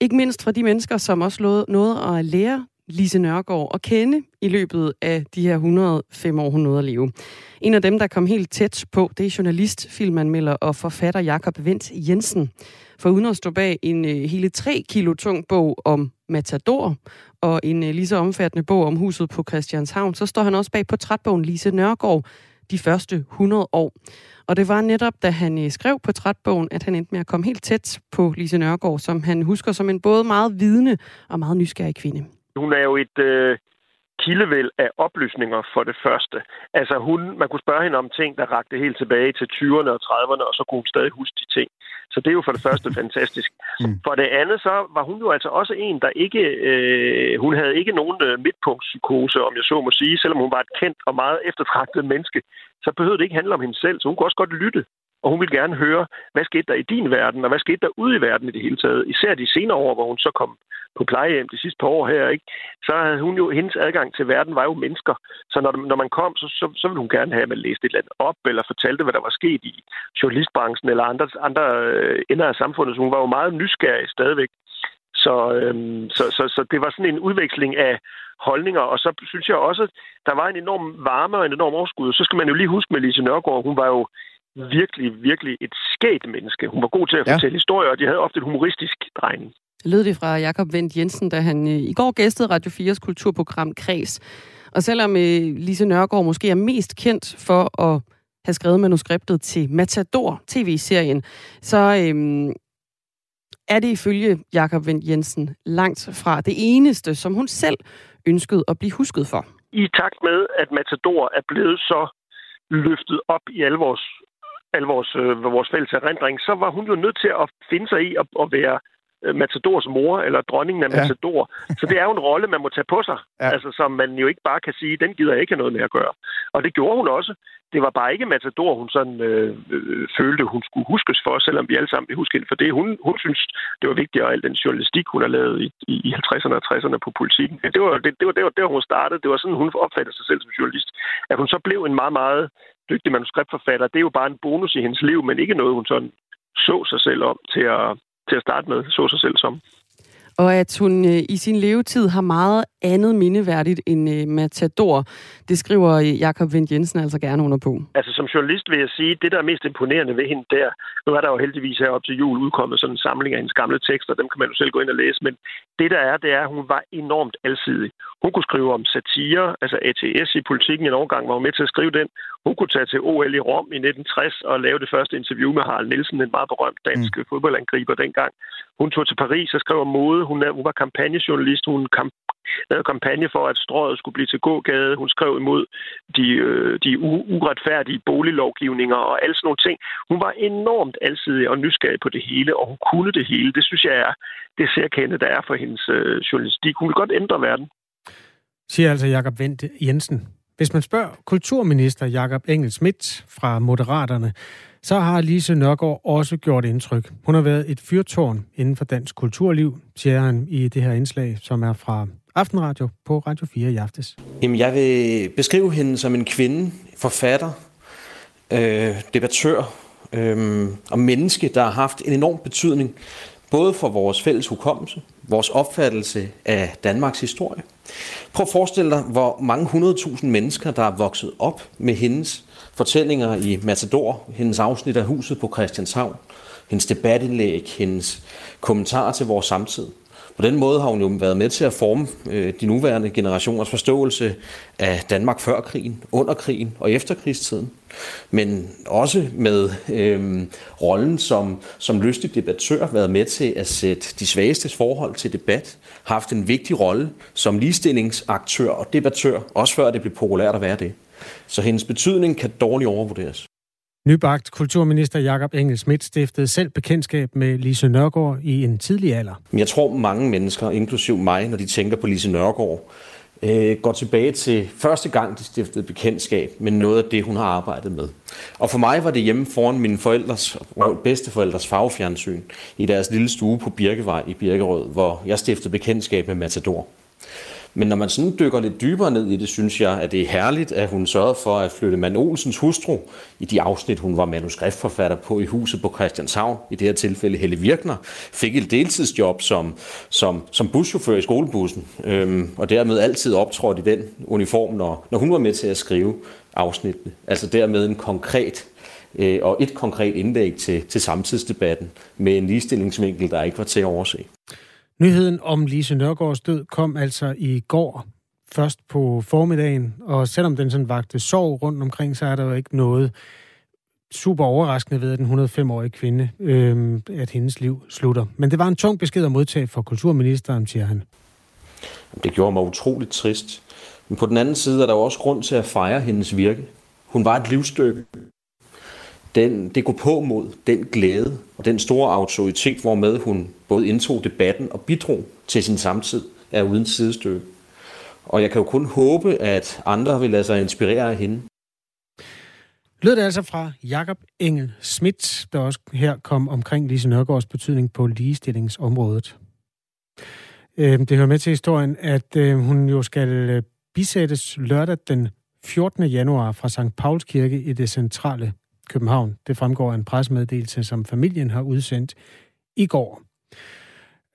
Ikke mindst fra de mennesker, som også nåede at lære Lise Nørgaard at kende i løbet af de her 105 år, hun nåede at leve. En af dem, der kom helt tæt på, det er journalist, filmanmelder og forfatter Jakob Vendt Jensen. For uden at stå bag en øh, hele 3 kilo tung bog om Matador og en øh, lige så omfattende bog om huset på Christianshavn, så står han også bag portrætbogen Lise Nørgaard, de første 100 år. Og det var netop, da han øh, skrev portrætbogen, at han endte med at komme helt tæt på Lise Nørgaard, som han husker som en både meget vidende og meget nysgerrig kvinde. Hun er jo et øh, kildevæld af oplysninger for det første. Altså hun, man kunne spørge hende om ting, der rakte helt tilbage til 20'erne og 30'erne, og så kunne hun stadig huske de ting. Så det er jo for det første fantastisk. Mm. For det andet, så var hun jo altså også en, der ikke... Øh, hun havde ikke nogen øh, midtpunktspsykose, om jeg så må sige, selvom hun var et kendt og meget eftertragtet menneske. Så behøvede det ikke handle om hende selv, så hun kunne også godt lytte. Og hun ville gerne høre, hvad skete der i din verden, og hvad skete der ude i verden i det hele taget. Især de senere år, hvor hun så kom på plejehjem de sidste par år her, ikke? så havde hun jo, hendes adgang til verden var jo mennesker. Så når, når man kom, så, så, så ville hun gerne have, at man læste et eller andet op, eller fortalte, hvad der var sket i journalistbranchen, eller andre, andre øh, ender af samfundet. Så hun var jo meget nysgerrig stadigvæk. Så, øhm, så, så, så det var sådan en udveksling af holdninger, og så synes jeg også, at der var en enorm varme og en enorm overskud. Så skal man jo lige huske med Lise Nørgaard, hun var jo virkelig, virkelig et skægt menneske. Hun var god til at ja. fortælle historier, og de havde ofte en humoristisk drejning. Lød det fra Jakob Vendt Jensen, da han øh, i går gæstede Radio 4's kulturprogram Kreds. Og selvom øh, Lise Nørgaard måske er mest kendt for at have skrevet manuskriptet til Matador, tv-serien, så øhm, er det ifølge Jakob Vendt Jensen langt fra det eneste, som hun selv ønskede at blive husket for. I takt med, at Matador er blevet så løftet op i al vores al vores, øh, vores fælles erindring, så var hun jo nødt til at finde sig i at, at være Matadors mor, eller dronningen af Ja. Matador. Så det er jo en rolle, man må tage på sig. Ja. Altså, som man jo ikke bare kan sige, den gider jeg ikke have noget med at gøre. Og det gjorde hun også. Det var bare ikke Matador, hun sådan øh, øh, følte, hun skulle huskes for, selvom vi alle sammen vil huske hende for det. Hun, hun synes, det var vigtigt, at al den journalistik, hun har lavet i, i, i 50'erne og 60'erne på politikken. Det var, det, det, var, det var der, hun startede. Det var sådan, hun opfattede sig selv som journalist. At hun så blev en meget, meget dygtig manuskriptforfatter, det er jo bare en bonus i hendes liv, men ikke noget, hun sådan så sig selv om til at, til at starte med, så sig selv som. Og at hun øh, i sin levetid har meget andet mindeværdigt end øh, Matador, det skriver øh, Jakob Vendt Jensen altså gerne under på. Altså som journalist vil jeg sige, det der er mest imponerende ved hende der, nu er der jo heldigvis her op til jul udkommet sådan en samling af hendes gamle tekster, dem kan man jo selv gå ind og læse, men det der er, det er, at hun var enormt alsidig. Hun kunne skrive om satire, altså ATS i politikken en overgang var hun med til at skrive den. Hun kunne tage til OL i Rom i 1960 og lave det første interview med Harald Nielsen, en meget berømt dansk mm. fodboldangriber dengang. Hun tog til Paris og skrev om mode. Hun, er, hun var kampagnejournalist. Hun kamp lavede kampagne for, at strøget skulle blive til gågade. Hun skrev imod de, øh, de u- uretfærdige boliglovgivninger og alle sådan nogle ting. Hun var enormt alsidig og nysgerrig på det hele, og hun kunne det hele. Det synes jeg er det særkende, der er for hendes øh, journalistik. Hun vil godt ændre verden. Siger altså Jakob Vendt Jensen. Hvis man spørger kulturminister Jakob Engel Schmidt fra Moderaterne, så har Lise Nørgaard også gjort indtryk. Hun har været et fyrtårn inden for dansk kulturliv, siger han i det her indslag, som er fra Aftenradio på Radio 4 i aftes. Jamen, jeg vil beskrive hende som en kvinde, forfatter, øh, debattør øh, og menneske, der har haft en enorm betydning, både for vores fælles hukommelse, vores opfattelse af Danmarks historie. Prøv at forestille dig, hvor mange hundredtusind mennesker, der er vokset op med hendes fortællinger i Matador, hendes afsnit af Huset på Christianshavn, hendes debatindlæg, hendes kommentarer til vores samtid. På den måde har hun jo været med til at forme øh, de nuværende generationers forståelse af Danmark før krigen, under krigen og efter krigstiden. Men også med øh, rollen som, som lystig debattør været med til at sætte de svagestes forhold til debat, haft en vigtig rolle som ligestillingsaktør og debattør, også før det blev populært at være det. Så hendes betydning kan dårligt overvurderes. Nybagt kulturminister Jakob Engel Schmidt stiftede selv bekendtskab med Lise Nørgaard i en tidlig alder. Jeg tror, mange mennesker, inklusiv mig, når de tænker på Lise Nørgaard, øh, går tilbage til første gang, de stiftede bekendtskab med noget af det, hun har arbejdet med. Og for mig var det hjemme foran mine forældres bedsteforældres farvefjernsyn i deres lille stue på Birkevej i Birkerød, hvor jeg stiftede bekendtskab med Matador. Men når man sådan dykker lidt dybere ned i det, synes jeg, at det er herligt, at hun sørgede for at flytte Man Olsens hustru i de afsnit, hun var manuskriptforfatter på i huset på Christianshavn, i det her tilfælde Helle Virkner, fik et deltidsjob som, som, som buschauffør i skolebussen, øhm, og dermed altid optrådt i den uniform, når, når hun var med til at skrive afsnittene. Altså dermed en konkret øh, og et konkret indlæg til, til samtidsdebatten med en ligestillingsvinkel, der ikke var til at overse. Nyheden om Lise Nørgaards død kom altså i går, først på formiddagen, og selvom den sådan vagte sorg rundt omkring, så er der jo ikke noget super overraskende ved, at den 105-årige kvinde, øh, at hendes liv slutter. Men det var en tung besked at modtage for kulturministeren, siger han. Det gjorde mig utroligt trist. Men på den anden side er der jo også grund til at fejre hendes virke. Hun var et livsstykke. Den, det går på mod den glæde og den store autoritet, hvormed hun både indtog debatten og bidrog til sin samtid, er uden sidestykke. Og jeg kan jo kun håbe, at andre vil lade sig inspirere af hende. Lød det altså fra Jakob Engel Schmidt, der også her kom omkring Lise Nørgaards betydning på ligestillingsområdet. Øhm, det hører med til historien, at øh, hun jo skal øh, bisættes lørdag den 14. januar fra St. Pauls Kirke i det centrale København. Det fremgår af en pressemeddelelse, som familien har udsendt i går.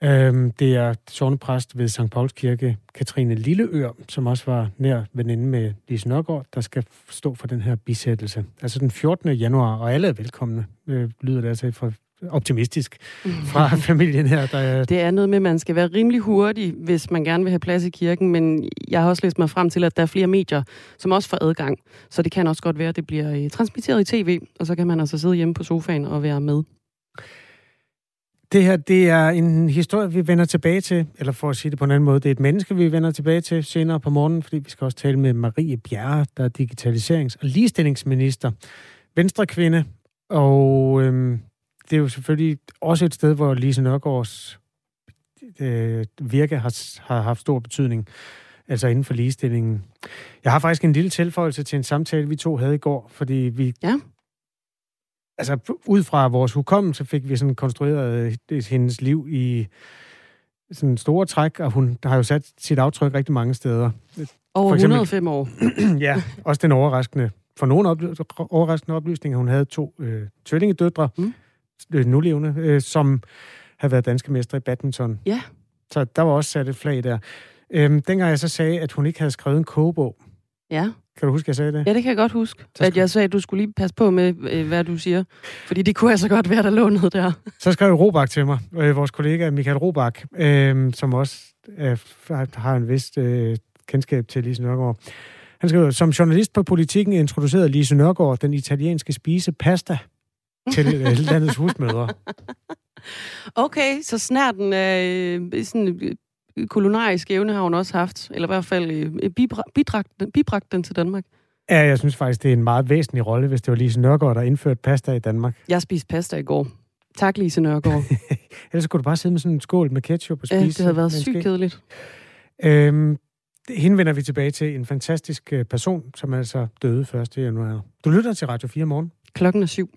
Øhm, Det er sovnepræst ved St. Pauls Kirke, Katrine Lilleør, som også var nær veninde med Lise Nørgaard, der skal stå for den her bisættelse. Altså den 14. januar, og alle er velkomne, øh, lyder det altså fra optimistisk fra familien her. Der er... Det er noget med, at man skal være rimelig hurtig, hvis man gerne vil have plads i kirken, men jeg har også læst mig frem til, at der er flere medier, som også får adgang. Så det kan også godt være, at det bliver øh, transmitteret i tv, og så kan man altså sidde hjemme på sofaen og være med. Det her, det er en historie, vi vender tilbage til, eller for at sige det på en anden måde, det er et menneske, vi vender tilbage til senere på morgenen, fordi vi skal også tale med Marie Bjerre, der er digitaliserings- og ligestillingsminister, venstrekvinde, og øhm, det er jo selvfølgelig også et sted, hvor Lise Nørgaards øh, virke har, har haft stor betydning, altså inden for ligestillingen. Jeg har faktisk en lille tilføjelse til en samtale, vi to havde i går, fordi vi... Ja. Altså, ud fra vores hukommelse fik vi sådan konstrueret øh, hendes liv i sådan store træk, og hun har jo sat sit aftryk rigtig mange steder. Over For eksempel- 105 år. ja, også den overraskende, for nogle oply- overraskende oplysninger. Hun havde to øh, tvillingedøtre, mm. Øh, nulevende, øh, som havde været danske mestre i badminton. Ja. Så der var også sat et flag der. Øhm, dengang jeg så sagde, at hun ikke havde skrevet en kogebog. Ja. Kan du huske, jeg sagde det? Ja, det kan jeg godt huske. At jeg sagde, at du skulle lige passe på med, øh, hvad du siger. Fordi det kunne altså godt være, der lå noget der. Så skrev Robak til mig, øh, vores kollega Michael Robak, øh, som også øh, har en vist øh, kendskab til Lise Nørgaard. Han skriver, som journalist på Politikken introducerede Lise Nørgaard den italienske spise pasta til øh, landets husmødre. Okay, så snærten af øh, sådan øh, kulinarisk evne har hun også haft. Eller i hvert fald øh, bibragt, bidragt, bibragt den til Danmark. Ja, jeg synes faktisk, det er en meget væsentlig rolle, hvis det var Lise Nørgaard, der indførte pasta i Danmark. Jeg spiste pasta i går. Tak, Lise Nørgaard. Ellers kunne du bare sidde med sådan en skål med ketchup og spise. Ja, det havde været sygt kedeligt. Øhm, hende vender vi tilbage til. En fantastisk øh, person, som altså døde 1. januar. Du lytter til Radio 4 morgen. Klokken er syv.